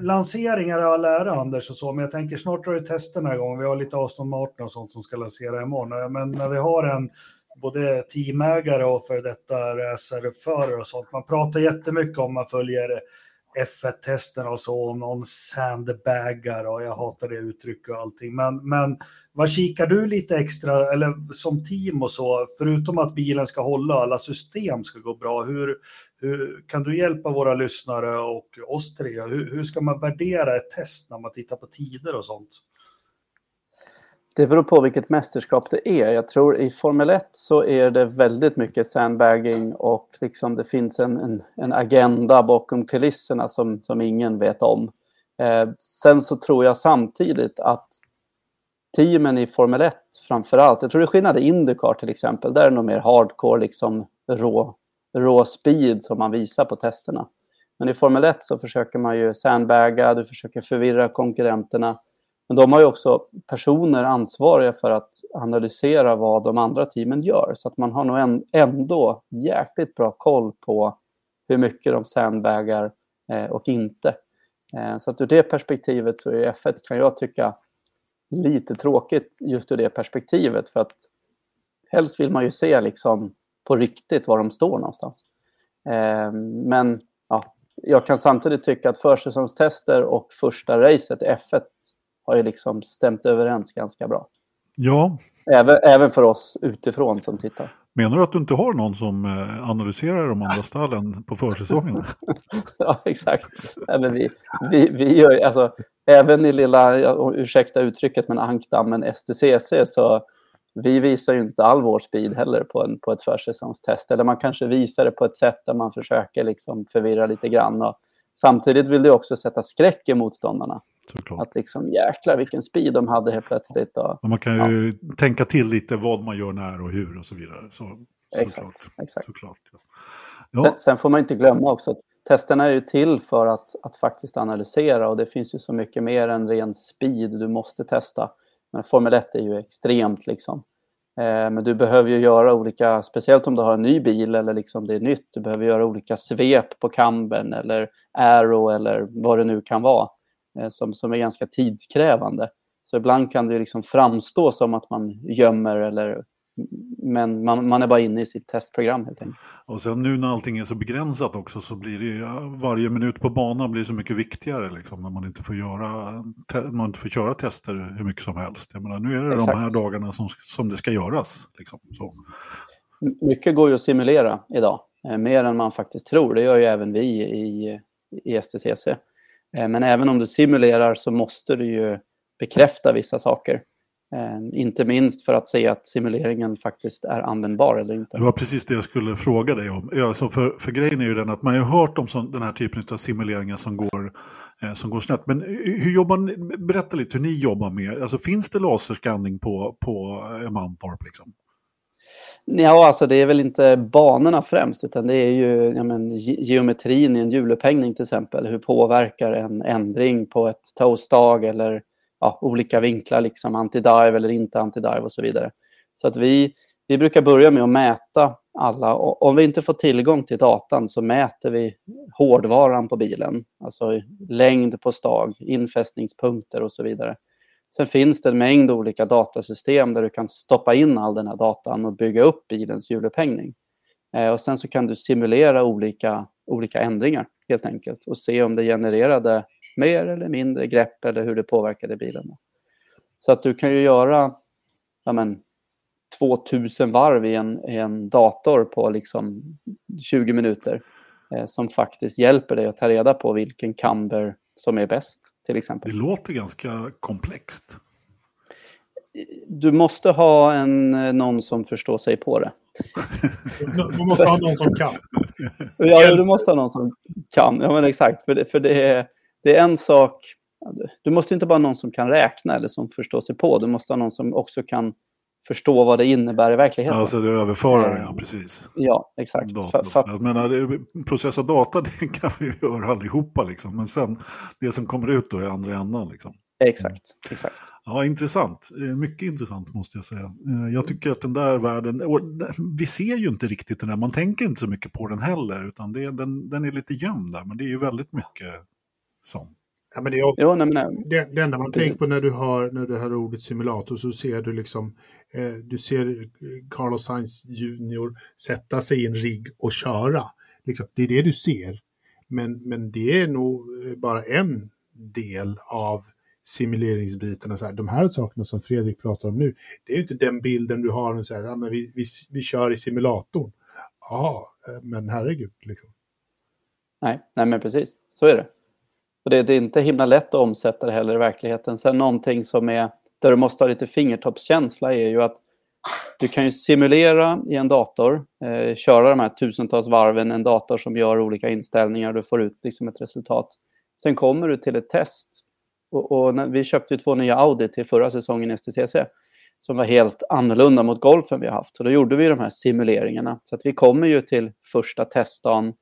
lanseringar är all ära, Anders, och så, men jag tänker snart drar du testerna igång. Vi har lite Aston Martin och sånt som ska lansera imorgon. Men när vi har en både teamägare och för detta racerförare och sånt. Man pratar jättemycket om man följer F1-testerna och så, om någon sandbaggar och jag hatar det uttrycket och allting. Men, men vad kikar du lite extra, eller som team och så, förutom att bilen ska hålla, alla system ska gå bra, hur, hur kan du hjälpa våra lyssnare och oss tre? Hur, hur ska man värdera ett test när man tittar på tider och sånt? Det beror på vilket mästerskap det är. Jag tror i Formel 1 så är det väldigt mycket sandbagging och liksom det finns en, en, en agenda bakom kulisserna som, som ingen vet om. Eh, sen så tror jag samtidigt att teamen i Formel 1 framförallt, jag tror det är skillnad i Indycar till exempel, där är det nog mer hardcore, liksom rå, rå speed som man visar på testerna. Men i Formel 1 så försöker man ju sandbagga, du försöker förvirra konkurrenterna. Men de har ju också personer ansvariga för att analysera vad de andra teamen gör. Så att man har nog ändå jäkligt bra koll på hur mycket de sandbagar eh, och inte. Eh, så att ur det perspektivet så är F1 kan jag tycka lite tråkigt just ur det perspektivet. För att helst vill man ju se liksom på riktigt var de står någonstans. Eh, men ja, jag kan samtidigt tycka att försäsongstester och första racet, F1, har ju liksom stämt överens ganska bra. Ja. Även, även för oss utifrån som tittar. Menar du att du inte har någon som eh, analyserar de andra stallen på försäsongen? (laughs) ja, exakt. Även vi, vi, vi gör, alltså, även i lilla, ursäkta uttrycket, men ankdammen STCC så vi visar ju inte all vår speed heller på, en, på ett försäsongstest. Eller man kanske visar det på ett sätt där man försöker liksom förvirra lite grann. Och samtidigt vill du också sätta skräck i motståndarna. Såklart. Att liksom jäklar vilken speed de hade helt plötsligt. Och, man kan ju ja. tänka till lite vad man gör när och hur och så vidare. Så, exakt. Såklart. exakt. såklart ja. sen, sen, får man inte glömma också att testerna är ju till för att, att faktiskt analysera och det finns ju så mycket mer än ren speed du måste testa. Men Formel 1 är ju extremt liksom. Eh, men du behöver ju göra olika, speciellt om du har en ny bil eller liksom det är nytt, du behöver göra olika svep på kamben eller aero eller vad det nu kan vara eh, som, som är ganska tidskrävande. Så ibland kan det liksom framstå som att man gömmer eller men man, man, är bara inne i sitt testprogram helt enkelt. Och sen nu när allting är så begränsat också så blir det ju, varje minut på banan blir så mycket viktigare liksom, när man inte får göra, man inte får köra tester hur mycket som helst. Jag menar, nu är det Exakt. de här dagarna som, som det ska göras. Liksom, så. Mycket går ju att simulera idag, eh, mer än man faktiskt tror. Det gör ju även vi i, i STCC. Eh, men även om du simulerar så måste du ju bekräfta vissa saker. Eh, inte minst för att se att simuleringen faktiskt är användbar eller inte. Det var precis det jag skulle fråga dig om. Alltså för, för grejen är ju den att man har hört om sån, den här typen av simuleringar som går, eh, som går snett. Men hur jobbar ni, berätta lite hur ni jobbar med, alltså finns det laserskanning på, på eh, Mantorp liksom? Ja, alltså det är väl inte banorna främst, utan det är ju ja, men, geometrin i en hjulupphängning till exempel. Hur påverkar en ändring på ett toastdag eller ja, olika vinklar, liksom anti-dive eller inte anti-dive och så vidare. Så att vi, vi brukar börja med att mäta alla. Om vi inte får tillgång till datan så mäter vi hårdvaran på bilen. Alltså längd på stag, infästningspunkter och så vidare. Sen finns det en mängd olika datasystem där du kan stoppa in all den här datan och bygga upp bilens hjulupphängning. Eh, och sen så kan du simulera olika, olika ändringar helt enkelt och se om det genererade mer eller mindre grepp eller hur det påverkade bilen. Så att du kan ju göra ja men, 2000 varv i en, i en dator på liksom 20 minuter eh, som faktiskt hjälper dig att ta reda på vilken camber som är bäst till exempel. Det låter ganska komplext. Du måste ha en, någon som förstår sig på det. (laughs) du måste ha någon som kan. Ja, du måste ha någon som kan. Ja, men exakt. För det, för det är det är en sak, du måste inte bara ha någon som kan räkna eller som förstår sig på, du måste ha någon som också kan förstå vad det innebär i verkligheten. Alltså det överförare, ja precis. Ja, exakt. Data. För, för menar, processa data (laughs) det kan vi göra allihopa liksom, men sen det som kommer ut då är andra änden liksom. Exakt, exakt. Ja, intressant. Mycket intressant måste jag säga. Eh, jag tycker att den där världen, vi ser ju inte riktigt den där, man tänker inte så mycket på den heller, utan det, den, den är lite gömd där, men det är ju väldigt myych som. Ja, men det, är jo, nej, nej. Det, det enda man tänker på när du har, när du har ordet simulator så ser du liksom, eh, du ser eh, Carlos Sainz Junior sätta sig i en rigg och köra. Liksom, det är det du ser. Men, men det är nog eh, bara en del av simuleringsbitarna. Så här, de här sakerna som Fredrik pratar om nu, det är inte den bilden du har. Så här, ja, men vi, vi, vi kör i simulatorn. Ja, eh, men herregud. Liksom. Nej, nej, men precis. Så är det. Och det, det, är inte himla lätt att omsätta det heller i verkligheten. Sen någonting som är där du måste ha lite fingertoppskänsla är ju att du kan ju simulera i en dator, eh, köra de här tusentals varven, en dator som gör olika inställningar, du får ut liksom ett resultat. Sen kommer du till ett test. Och, och när, vi köpte två nya Audi till förra säsongen i STCC som var helt annorlunda mot golfen vi har haft. Så då gjorde vi de här simuleringarna. Så att vi kommer ju till första testdagen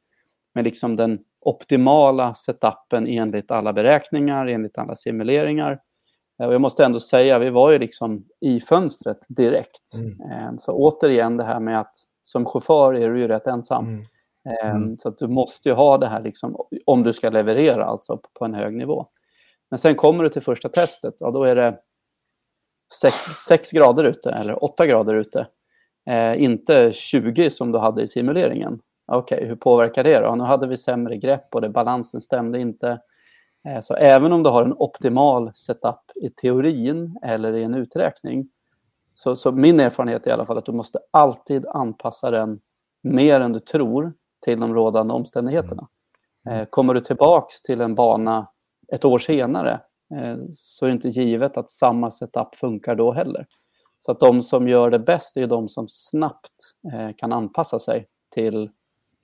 med liksom den optimala setupen enligt alla beräkningar, enligt alla simuleringar. Eh, och jag måste ändå säga, vi var ju liksom i fönstret direkt. Mm. Eh, så återigen det här med att som chaufför är du ju rätt ensam. Mm. Eh, mm. Så att du måste ju ha det här liksom, om du ska leverera alltså på en hög nivå. Men sen kommer du till första testet, och då är det 6 grader ute eller 8 grader ute. Eh, inte 20 som du hade i simuleringen. Okej, okay, hur påverkar det då? Nu hade vi sämre grepp och det, balansen stämde inte. Eh, så även om du har en optimal setup i teorin eller i en uträkning så, så min erfarenhet är i alla fall att du måste alltid anpassa den mer än du tror till de rådande omständigheterna. Eh, kommer du tillbaks till en bana ett år senare eh, så är det inte givet att samma setup funkar då heller. Så att de som gör det bäst är de som snabbt kan anpassa sig till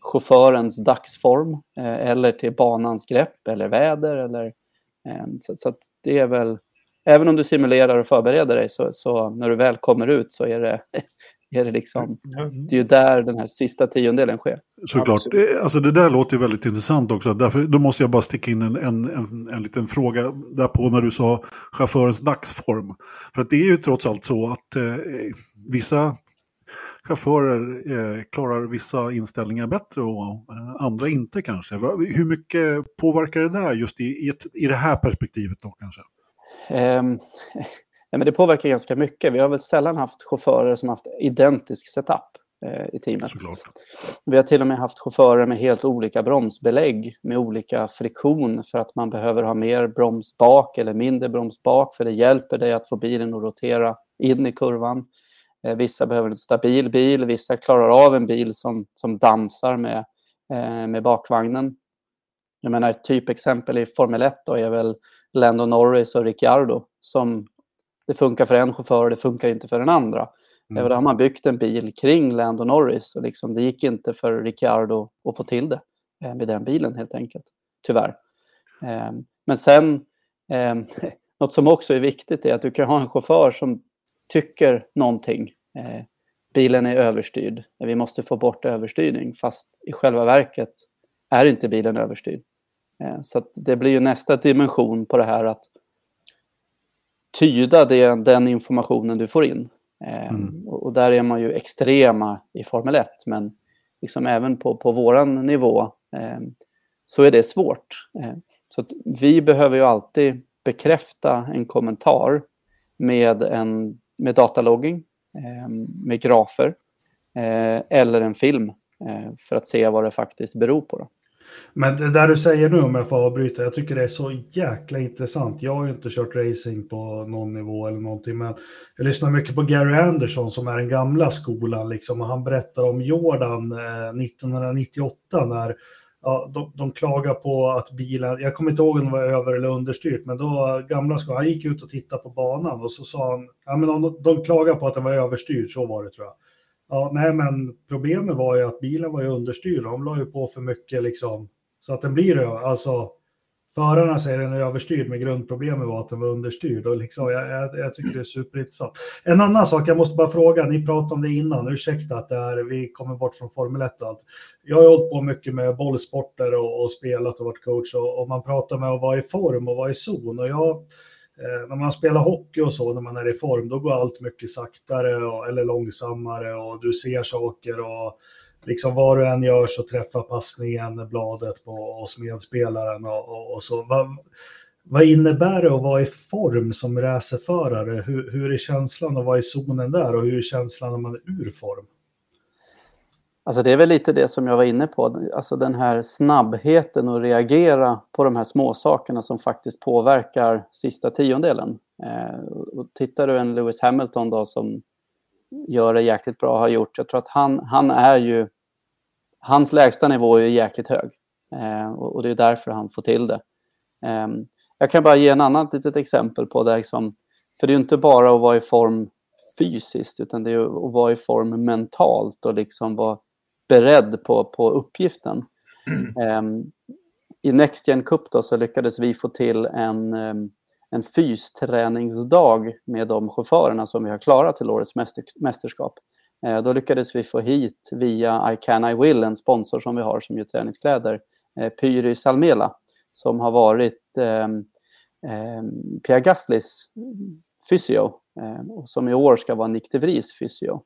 chaufförens dagsform eller till banans grepp eller väder. Eller, så, så det är väl, även om du simulerar och förbereder dig så, så när du väl kommer ut så är det (laughs) är det, liksom, det är ju där den här sista tiondelen sker. Såklart. Det, alltså det där låter ju väldigt intressant också. Därför, då måste jag bara sticka in en, en, en, en liten fråga därpå när du sa chaufförens dagsform. För att det är ju trots allt så att eh, vissa chaufförer eh, klarar vissa inställningar bättre och eh, andra inte kanske. Hur mycket påverkar det där just i, i, ett, i det här perspektivet då kanske? Um, (laughs) Nej, men det påverkar ganska mycket. Vi har väl sällan haft chaufförer som haft identisk setup eh, i teamet. Såklart. Vi har till och med haft chaufförer med helt olika bromsbelägg med olika friktion för att man behöver ha mer broms bak eller mindre broms bak för det hjälper dig att få bilen att rotera in i kurvan. Eh, vissa behöver en stabil bil, vissa klarar av en bil som, som dansar med, eh, med bakvagnen. Jag menar ett typexempel i Formel 1 då är väl Lando Norris och Ricciardo som det funkar för en chaufför och det funkar inte för den andra. Mm. Då har man byggt en bil kring Lando Norris och liksom, det gick inte för Ricciardo att få till det eh, med den bilen helt enkelt, tyvärr. Eh, men sen, eh, (laughs) något som också är viktigt är att du kan ha en chaufför som tycker någonting. Eh, bilen är överstyrd, vi måste få bort överstyrning, fast i själva verket är inte bilen överstyrd. Eh, så det blir ju nästa dimension på det här att tyda det, den informationen du får in. Eh, mm. och, där är man ju extrema i Formel 1, men liksom även på, på vår nivå eh, så är det svårt. Så vi behöver ju alltid bekräfta en kommentar med, en, med datalogging, eh, med grafer eh, eller en film eh, för att se vad det faktiskt beror på. Då. Men det där du säger nu, om jag får avbryta, jag tycker det är så jäkla intressant. Jag har ju inte kört racing på någon nivå eller någonting, men jag lyssnar mycket på Gary Anderson som är den gamla skolan, liksom, och han berättar om Jordan eh, 1998 när ja, de, de klagar på att bilen, jag kommer inte ihåg om det var över eller understyrt, men då gamla skolan, han gick ut och tittade på banan och så sa han, ja men de, de klagar på att den var överstyrd, så var det tror jag. Ja, nej, men problemet var ju att bilen var ju understyrd. De la ju på för mycket liksom så att den blir det. Alltså, förarna säger den är överstyrd, men grundproblemet var att den var understyrd. Och liksom, jag, jag, jag tycker det är superintressant. En annan sak, jag måste bara fråga, ni pratade om det innan, ursäkta att det är, vi kommer bort från Formel 1 och allt. Jag har hållit på mycket med bollsporter och, och spelat och varit coach och, och man pratar med att vara i form och vara i zon. Och jag Eh, när man spelar hockey och så, när man är i form, då går allt mycket saktare och, eller långsammare och du ser saker och liksom vad du än gör så träffar passningen bladet på oss medspelaren och, och, och så. Vad, vad innebär det att vara i form som racerförare? Hur, hur är känslan att vara i zonen där och hur är känslan när man är ur form? Alltså det är väl lite det som jag var inne på, alltså den här snabbheten att reagera på de här småsakerna som faktiskt påverkar sista tiondelen. Eh, och tittar du en Lewis Hamilton då som gör det jäkligt bra, har gjort, jag tror att han, han är ju, hans lägsta nivå är jäkligt hög. Eh, och, och, det är därför han får till det. Eh, jag kan bara ge en annat litet exempel på det, liksom, för det är ju inte bara att vara i form fysiskt utan det är att vara i form mentalt och liksom vara beredd på, på uppgiften. Um, (clears throat) I Next Gen Cup då så lyckades vi få till en, um, en fysträningsdag med de chaufförerna som vi har klarat till årets mästerskap. Eh, då lyckades vi få hit via I Can I Will, en sponsor som vi har som gör träningskläder, eh, Pyry Salmela som har varit eh, eh, Pierre Gaslis fysio eh, och som i år ska vara Nick de Vries fysio.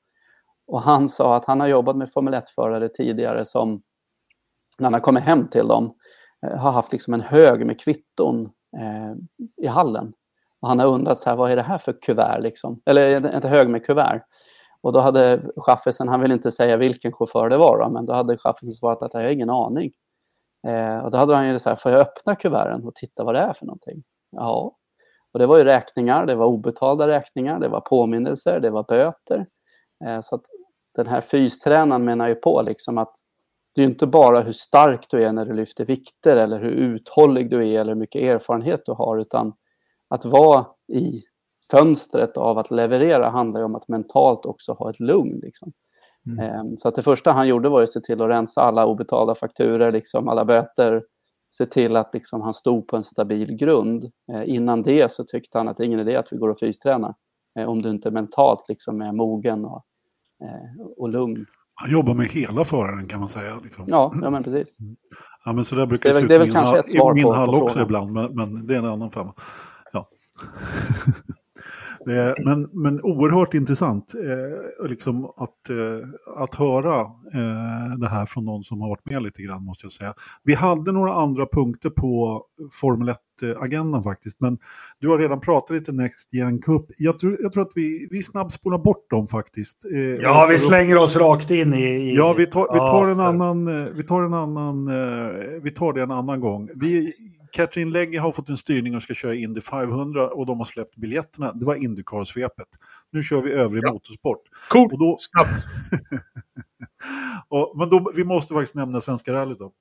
Och han sa att han har jobbat med Formel 1-förare tidigare som när han har kommit hem till dem eh, har haft liksom en hög med kvitton eh, i hallen. Och han har undrat så här, vad är det här för kuvert liksom? Eller inte hög med kuvert. Och då hade chaffisen, han vill inte säga vilken chaufför det var, då, men då hade chaffisen svarat att jag har ingen aning. Eh, och då hade han ju så här, får jag öppna kuverten och titta vad det är för någonting? Ja. Och det var ju räkningar, det var obetalda räkningar, det var påminnelser, det var böter. Eh, så att den här fystränaren menar ju på liksom att det är inte bara hur stark du är när du lyfter vikter eller hur uthållig du är eller hur mycket erfarenhet du har utan att vara i fönstret av att leverera handlar ju om att mentalt också ha ett lugn. Liksom. Mm. Ehm, så att det första han gjorde var att se till att rensa alla obetalda fakturer, liksom alla böter, se till att liksom han stod på en stabil grund. Eh, innan det så tyckte han att det är ingen idé att vi går och fystränar eh, om du inte mentalt liksom är mogen och, eh, och lugn. Han jobbar med hela föraren kan man säga. Liksom. Ja, ja, men precis. Mm. Ja, men så där brukar det, det, det se ut i min, min hall också ibland, men, men, det är en annan femma. Ja. Det, men, men oerhört intressant eh, liksom att, eh, att höra eh, det här från någon som har varit med lite grann måste jag säga. Vi hade några andra punkter på Formel 1-agendan faktiskt, men du har redan pratat lite Next Gen Cup. Jag tror, jag tror att vi, vi snabbspolar bort dem faktiskt. Eh, ja, vi slänger oss rakt in i... i... Ja, vi tar, vi tar en annan, eh, vi tar en annan, eh, vi tar det en annan gång. Vi Katrin Legge har fått en styrning och ska köra Indy 500 och de har släppt biljetterna. Det var Indycar-svepet. Nu kör vi övrig ja. motorsport. Coolt, då... snabbt. (laughs) och, men då, vi måste faktiskt nämna Svenska rallyt då.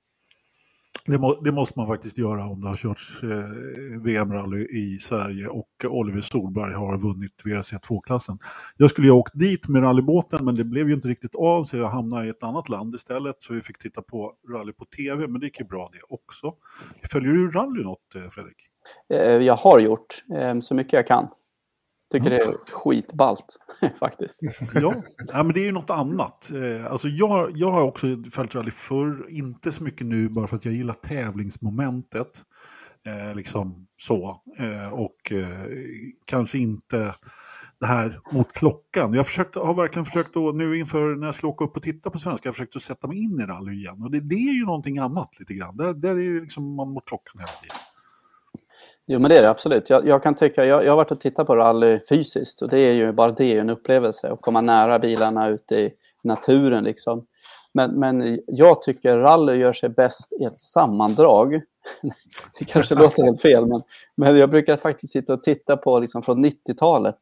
Det, må, det, måste man faktiskt göra om det har körts eh, VM-rally i Sverige och Oliver Solberg har vunnit WRC2-klassen. Jag skulle ju ha åkt dit med rallybåten men det blev ju inte riktigt av så jag hamnade i ett annat land istället så vi fick titta på rally på tv men det gick ju bra det också. Följer du rally något eh, Fredrik? Eh, jag har gjort eh, så mycket jag kan. Tycker det är skitballt (laughs) faktiskt. Ja, ja, men det är ju något annat. Eh, alltså jag, jag har också följt rally förr, inte så mycket nu bara för att jag gillar tävlingsmomentet. Eh, liksom så. Eh, och eh, kanske inte det här mot klockan. Jag försökt, har verkligen försökt att, nu inför när jag ska åka upp och titta på svenska, jag försökt att sätta mig in i rally igen. Och det, det är ju någonting annat lite grann. Där, där är liksom man mot klockan hela tiden. Jo, men det är det absolut. Jag, jag kan tycka, jag, jag har varit och tittat på rally fysiskt och det är ju bara det är en upplevelse att komma nära bilarna ute i naturen liksom. Men, men jag tycker rally gör sig bäst i ett sammandrag. (laughs) det kanske låter helt fel, men, men jag brukar faktiskt sitta och titta på liksom från 90-talet.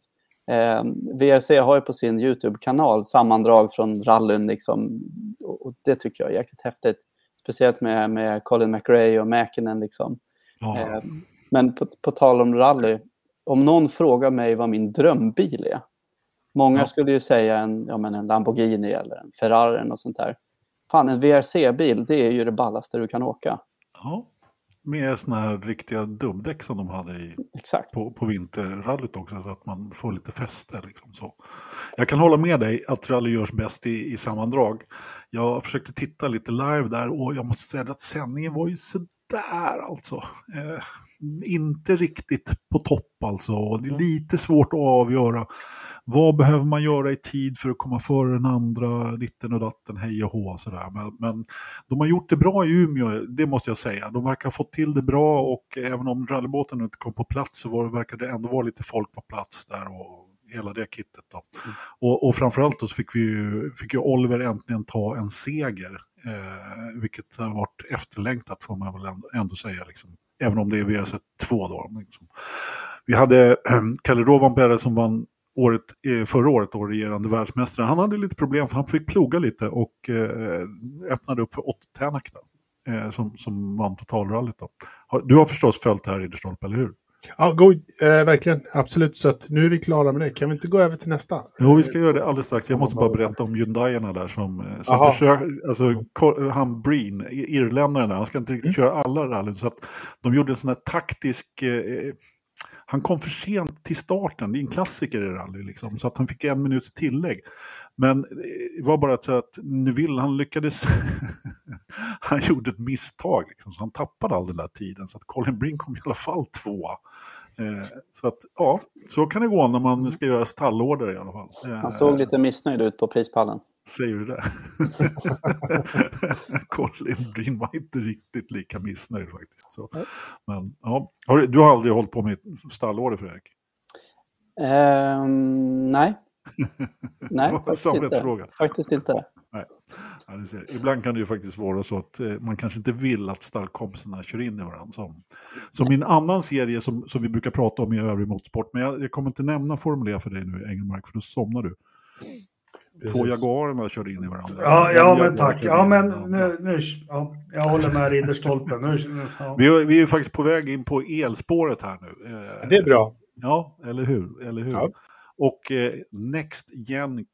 Eh, VRC har ju på sin YouTube-kanal sammandrag från rallyn liksom, och det tycker jag är jäkligt häftigt. Speciellt med, med Colin McRae och Mäkinen liksom. Oh. Eh, men på, på tal om rally, om någon frågar mig vad min drömbil är. Många ja. skulle ju säga en, ja, men en Lamborghini eller en Ferrari eller sånt där. Fan, en VRC-bil, det är ju det ballaste du kan åka. Ja, med såna här riktiga dubbdäck som de hade i, Exakt. på, på vinterrallyt också, så att man får lite fäste. Liksom så. Jag kan hålla med dig att rally görs bäst i, i sammandrag. Jag försökte titta lite live där och jag måste säga att sändningen var ju sådär alltså. Eh, inte riktigt på topp alltså. Det är lite svårt att avgöra. Vad behöver man göra i tid för att komma före den andra, ditten och datten, hej och hå. Sådär. Men, men de har gjort det bra i Umeå, det måste jag säga. De verkar ha fått till det bra och även om rallybåten inte kom på plats så var, verkar det ändå vara lite folk på plats där. Och, hela det kittet. Då. Mm. Och, och framförallt då så fick, vi ju, fick ju Oliver äntligen ta en seger, eh, vilket har varit efterlängtat får man väl ändå, ändå säga. Liksom. Även om det är VRC 2 då. Liksom. Vi hade ehm, Kalle Rovanperä som vann året, eh, förra året då, regerande världsmästare. Han hade lite problem för han fick ploga lite och eh, öppnade upp för Ott Tänak eh, som, som vann totalrallyt. Då. Du har förstås följt det här Ridderstolpe, eller hur? Ja, go, eh, verkligen. Absolut. Så nu är vi klara med det. Kan vi inte gå över till nästa? Jo, vi ska göra det alldeles strax. Jag måste bara berätta om Hyundaierna där som, eh, som försöker, alltså han Breen, irländaren där, han ska inte riktigt mm. köra alla rallyn. Så att de gjorde en sån här taktisk eh, han kom för sent till starten, det är en klassiker i rally, liksom, så att han fick en minuts tillägg. Men det var bara så att Neville, han lyckades, (laughs) han gjorde ett misstag, liksom, så han tappade all den där tiden. Så att Colin Brink kom i alla fall tvåa så att, ja, så kan det gå när man ska göra stallorder i alla fall. Han såg lite missnöjd ut på prispallen. Säger du det? (laughs) Colin Breen var inte riktigt lika missnöjd faktiskt. Så. Men, ja. Du har aldrig hållit på med stallorder Fredrik? Um, nej. Nej, (laughs) faktiskt inte. faktiskt inte. Nej. Ja, du ser. Ibland kan det ju faktiskt vara så att eh, man kanske inte vill att stallkompisarna kör in i varandra. Som, som i en annan serie som, som vi brukar prata om i övrig motorsport. Men jag, jag kommer inte nämna Formel E för dig nu, Engelmark, för då somnar du. Precis. Två Jaguarerna körde in i varandra. Ja, ja men tack. Ja, men nu, nu ja, jag håller med Ridderstolpen. Nu, ja. vi, vi är faktiskt på väg in på elspåret här nu. Eh, det är bra. Ja, eller hur? Eller hur? Ja. Och eh, Next Gen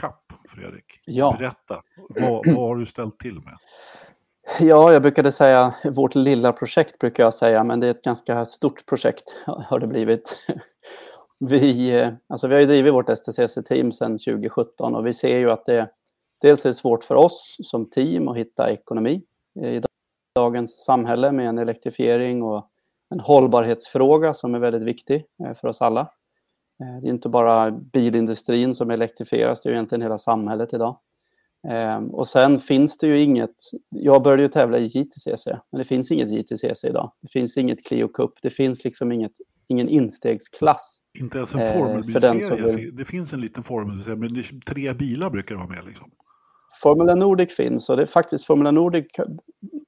Cup, Fredrik. Ja. Berätta, vad, vad har du ställt till med? Ja, jag brukade säga vårt lilla projekt brukar jag säga, men det är ett ganska stort projekt har det blivit. Vi, eh, alltså vi har ju drivit vårt STCC-team sedan 2017 och vi ser ju att det dels är svårt för oss som team att hitta ekonomi i dagens samhälle med en elektrifiering och en hållbarhetsfråga som är väldigt viktig eh, för oss alla. Eh, det är inte bara bilindustrin som elektrifieras, det är egentligen hela samhället idag. Ehm, och sen finns det ju inget, jag började ju tävla i JTCC, men det finns inget JTCC idag. Det finns inget Clio Cup, det finns liksom inget, ingen instegsklass. Inte ens en formelbilserie, vill... det finns en liten formelbilserie, men det tre bilar brukar vara med liksom. Formula Nordic finns och det är faktiskt Formula Nordic,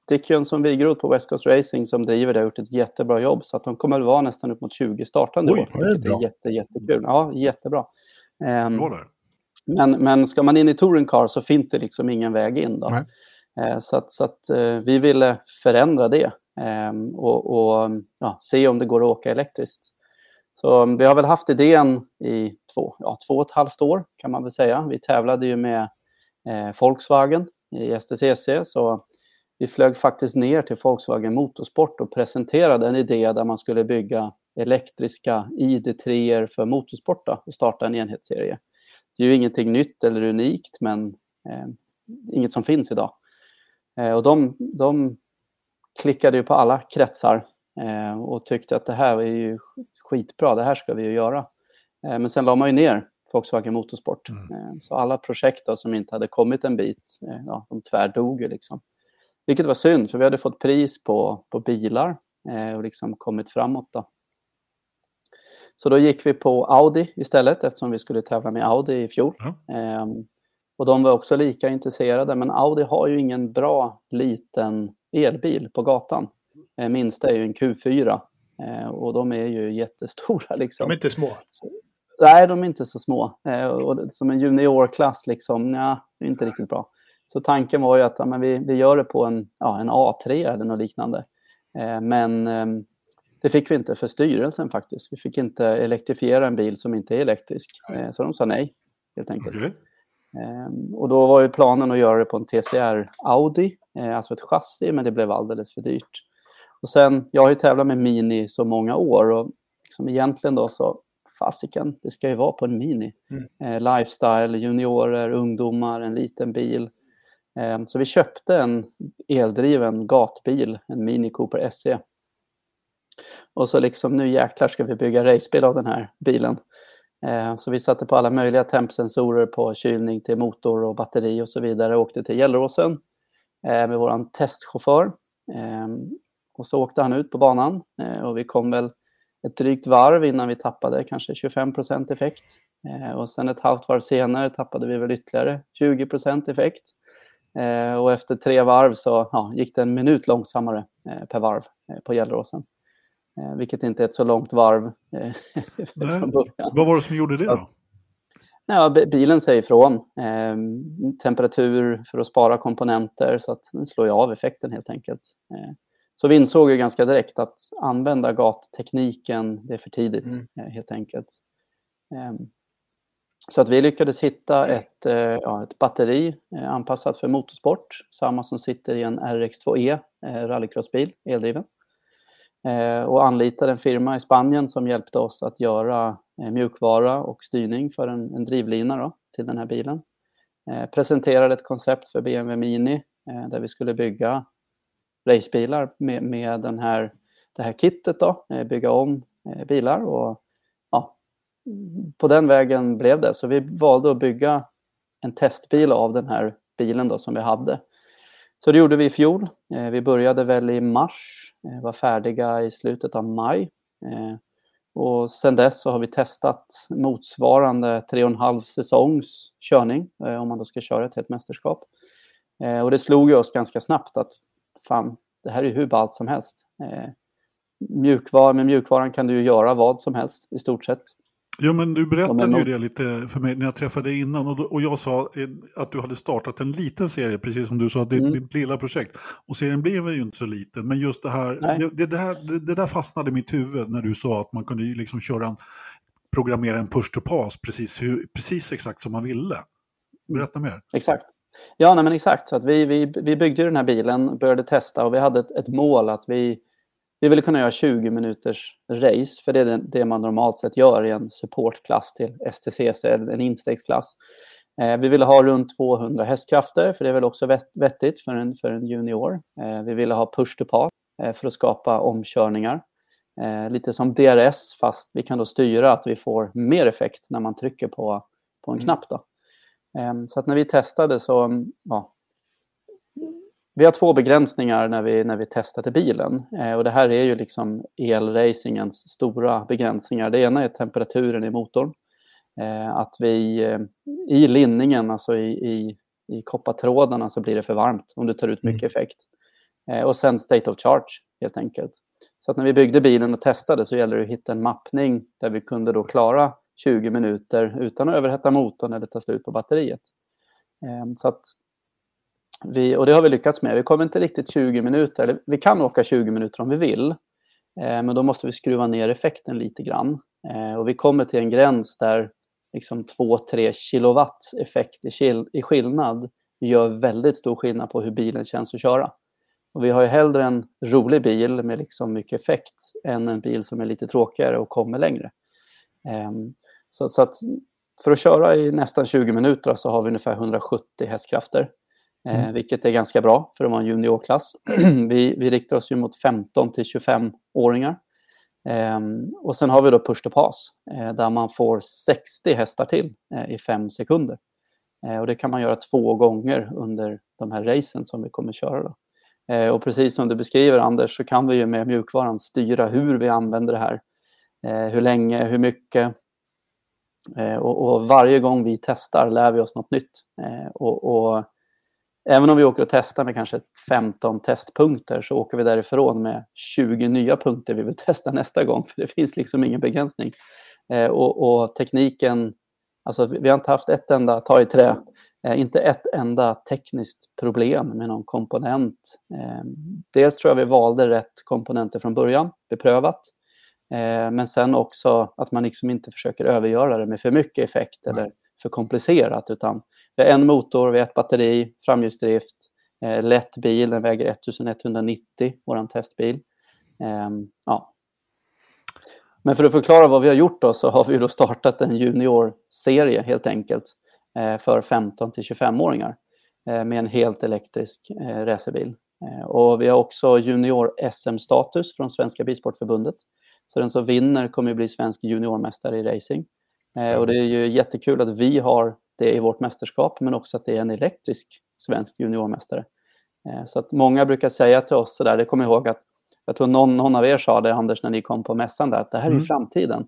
Dick Jönsson Wigeroth på West Coast Racing som driver det har gjort ett jättebra jobb så att de kommer att vara nästan upp mot 20 startande Oj, år. Det är, bra. är jätte, jättekul. Ja, jättebra. Um, men, men ska man in i touring car så finns det liksom ingen väg in. Då. Uh, så att, så att uh, vi ville förändra det um, och, och ja, se om det går att åka elektriskt. Så um, vi har väl haft idén i två, ja, två och ett halvt år kan man väl säga. Vi tävlade ju med eh, Volkswagen i STCC. Så vi flög faktiskt ner till Volkswagen Motorsport och presenterade en idé där man skulle bygga elektriska ID3 för motorsport och starta en enhetsserie. Det är ju ingenting nytt eller unikt, men eh, inget som finns idag. Eh, och de, de klickade ju på alla kretsar eh, och tyckte att det här är ju skitbra, det här ska vi ju göra. Eh, men sen la man ju ner Volkswagen Motorsport. Mm. Eh, så alla projekt då, som inte hade kommit en bit, eh, ja, de tvärdog ju liksom. Vilket var synd, för vi hade fått pris på, på bilar eh, och liksom kommit framåt. Då. Så då gick vi på Audi istället eftersom vi skulle tävla med Audi i fjol. Mm. Eh, och de var också lika intresserade, men Audi har ju ingen bra liten elbil på gatan. Eh, minsta är ju en Q4 eh, och de är ju jättestora. (laughs) Liksom. De är inte små. Nej, de är inte så små. Eh, och som en juniorklass, liksom, ja, det är inte riktigt bra. Så tanken var ju att ja, men vi, vi gör det på en, ja, en A3 eller något liknande. Eh, men eh, det fick vi inte för styrelsen faktiskt. Vi fick inte elektrifiera en bil som inte är elektrisk. Eh, så de sa nej, helt enkelt. Okay. Ehm, och då var ju planen att göra det på en TCR Audi, eh, alltså ett chassi, men det blev alldeles för dyrt. Och sen, jag har ju tävlat med Mini så många år och liksom egentligen då så fasiken, det ska ju vara på en Mini. Mm. Eh, lifestyle, juniorer, ungdomar, en liten bil. Eh, så vi köpte en eldriven gatbil, en Mini Cooper SE. Och så liksom nu jäklar ska vi bygga racebil av den här bilen. Eh, så vi satte på alla möjliga tempsensorer på kylning till motor och batteri och så vidare. Åkte till Gelleråsen eh, med vår testchaufför. Eh, och så åkte han ut på banan eh, och vi kom väl ett drygt varv innan vi tappade kanske 25% effekt. Eh, och sen ett halvt varv senare tappade vi väl ytterligare 20% effekt. Eh, och efter tre varv så ja, gick det en minut långsammare eh, per varv på Gelleråsen. Vilket inte är ett så långt varv (laughs) från början. Vad var det som gjorde det då? Ja, bilen säger ifrån. Eh, temperatur för att spara komponenter så att den slår av effekten helt enkelt. Eh, så vi insåg ju ganska direkt att använda gattekniken, det är för tidigt mm. Eh, helt enkelt. Ehm, så att vi lyckades hitta ett, eh, ja, ett batteri eh, anpassat för motorsport, samma som sitter i en RX2E rallycrossbil, eldriven. Och anlitade en firma i Spanien som hjälpte oss att göra mjukvara och styrning för en, en drivlina då, till den här bilen. Presenterade ett koncept för BMW Mini där vi skulle bygga racebilar med, med den här, det här kittet. Då, eh, bygga om eh, bilar. Och, ja, på den vägen blev det. Så vi valde att bygga en testbil av den här bilen då, som vi hade. Så det gjorde vi i fjol. Eh, vi började väl i mars, var färdiga i slutet av maj. Och sen dess så har vi testat motsvarande tre och en halv säsongs körning, om man då ska köra ett helt mästerskap. Och det slog ju oss ganska snabbt att fan, det här är hur ballt som helst. Mjukvar, med mjukvaran kan du ju göra vad som helst i stort sett. Jo, men du berättade ju det lite för mig när jag träffade dig innan. Och, och jag sa eh, att du hade startat en liten serie, precis som du sa, det, mm. ditt lilla projekt. Och serien blev ju inte så liten, men just det här, det, det, där, det, det, där fastnade i mitt huvud när du sa att man kunde liksom köra en, programmera en push to pass precis, hur, precis exakt som man ville. Berätta mer. Exakt. Ja, nej, men exakt. Så att vi, vi, vi byggde den här bilen, började testa och vi hade ett, ett mål att vi vi ville kunna göra 20 minuters race, för det är det man normalt sett gör i en supportklass till STCC, en instegsklass. Eh, vi ville ha runt 200 hästkrafter, för det är väl också vettigt för en, för en junior. Eh, vi ville ha push to pass eh, för att skapa omkörningar. Lite som DRS, fast vi kan då styra att vi får mer effekt när man trycker på, på en mm. knapp. Då. Så att när vi testade så ja, vi har två begränsningar när vi, när vi testar till bilen. Eh, och det här är ju liksom elracingens stora begränsningar. Det ena är temperaturen i motorn. Eh, att vi eh, i linningen, alltså i, i, i koppartrådarna, så blir det för varmt om du tar ut mycket mm. effekt. Och sen state of charge, helt enkelt. Så att när vi byggde bilen och testade så gällde det att hitta en mappning där vi kunde då klara 20 minuter utan att överhetta motorn eller ta slut på batteriet. Ehm, så att vi, och det har vi lyckats med. Vi kommer inte riktigt 20 minuter, eller vi kan åka 20 minuter om vi vill. Eh, men då måste vi skruva ner effekten lite grann. Eh, och vi kommer till en gräns där liksom 2-3 kilowatts effekt i, i skillnad gör väldigt stor skillnad på hur bilen känns att köra. Och vi har ju hellre en rolig bil med liksom mycket effekt än en bil som är lite tråkigare och kommer längre. Ehm, Eh, så, så att för att köra i nästan 20 minuter så har vi ungefär 170 hästkrafter. Eh, mm. vilket är ganska bra för att vara en juniorklass. (clears throat) vi, vi riktar oss ju mot 15 till 25-åringar. Eh, och sen har vi då push to pass eh, där man får 60 hästar till eh, i fem sekunder. Eh, och det kan man göra två gånger under de här racen som vi kommer köra. Då. Eh, och precis som du beskriver Anders så kan vi ju med mjukvaran styra hur vi använder det här. hur länge, hur mycket. Eh, och, och, varje gång vi testar lär vi oss något nytt. Eh, och, och Även om vi åker och testar med kanske 15 testpunkter så åker vi därifrån med 20 nya punkter vi vill (laughs) testa nästa gång. För det finns liksom ingen begränsning. Eh, och, och, tekniken, alltså vi har inte haft ett enda, ta i trä, eh, inte ett enda tekniskt problem med någon komponent. Eh, dels tror jag vi valde rätt komponenter från början, beprövat. Eh, men sen också att man liksom inte försöker övergöra det med för mycket effekt eller för komplicerat utan vi har en motor, vi har ett batteri, framhjulsdrift, eh, lätt bil, den väger 1190, vår testbil. Eh, ja. Men för att förklara vad vi har gjort då, så har vi då startat en juniorserie helt enkelt eh, för 15 till 25-åringar eh, med en helt elektrisk racerbil. Och vi har också junior-SM-status från Svenska Bilsportförbundet. Så den som vinner kommer att bli svensk juniormästare i racing. Eh, och det är ju jättekul att vi har det i vårt mästerskap, men också att det är en elektrisk svensk juniormästare. Eh, så att många brukar säga till oss sådär, det kommer jag ihåg att jag tror någon, någon av er sa det, Anders, när ni kom på mässan där, att det här är mm. framtiden.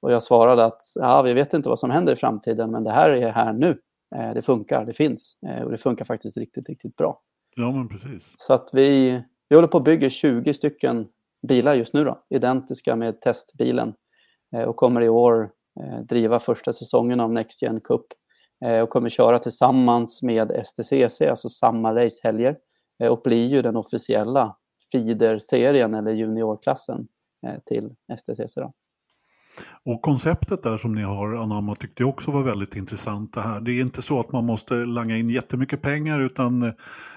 Och jag svarade att ja, vi vet inte vad som händer i framtiden, men det här är här nu. Eh, det funkar, det finns och det funkar faktiskt riktigt, riktigt bra. Ja, men precis. Så att vi, vi håller på att bygga 20 stycken bilar just nu då, identiska med testbilen eh, och kommer i år Eh, driva första säsongen av Next Gen Cup eh, och kommer köra tillsammans med STCC, alltså samma racehelger eh, och blir ju den officiella feeder-serien eller juniorklassen eh, till STCC. Då. Och konceptet där som ni har anammat tyckte jag också var väldigt intressant. Det, här. det är inte så att man måste langa in jättemycket pengar utan eh,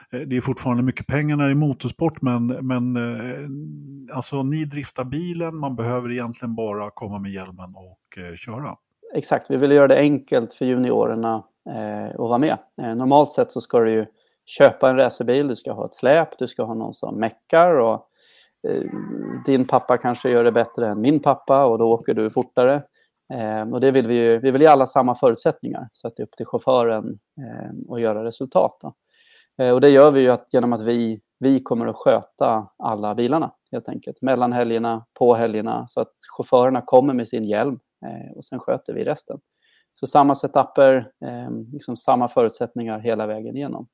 det är fortfarande mycket pengar när det är motorsport men, men eh, alltså ni driftar bilen, man behöver egentligen bara komma med hjälmen och eh, köra. Exakt, vi vill göra det enkelt för juniorerna eh, att vara med. normalt sett så ska du ju köpa en racerbil, du ska ha ett släp, du ska ha någon som meckar och Eh, din pappa kanske gör det bättre än min pappa och då åker du fortare. Eh, och det vill vi ju, vi vill ge alla samma förutsättningar så att det är upp till chauffören eh, att göra resultat. Eh, och det gör vi ju att, genom att vi, vi kommer att sköta alla bilarna helt enkelt. Mellan helgerna, på helgerna så att chaufförerna kommer med sin hjälm eh, och sen sköter vi resten. Så samma setuper, eh, liksom samma förutsättningar hela vägen igenom.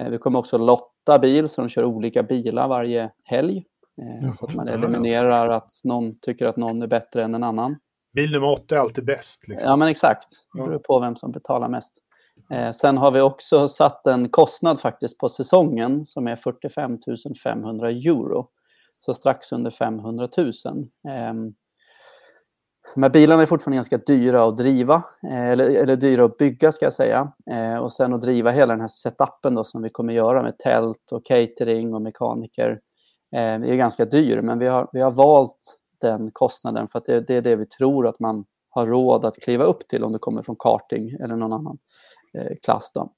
Eh, vi kommer också lotta bil så de kör olika bilar varje helg. Så att man eliminerar att någon tycker att någon är bättre än en annan. Bil nummer åtta är alltid bäst. Liksom. Ja, men exakt. Det beror på vem som betalar mest. Eh, sen har vi också satt en kostnad faktiskt på säsongen som är 45 500 euro. Så strax under 500 000. Eh, de här bilarna är fortfarande ganska dyra att driva, eh, eller, eller dyra att bygga ska jag säga. Eh, och sen att driva hela den här setupen då som vi kommer göra med tält och catering och mekaniker. Eh, är ganska dyr, men vi har, vi har valt den kostnaden för att det, det, är det vi tror att man har råd att kliva upp till om du kommer från karting eller någon annan eh, klass. Då.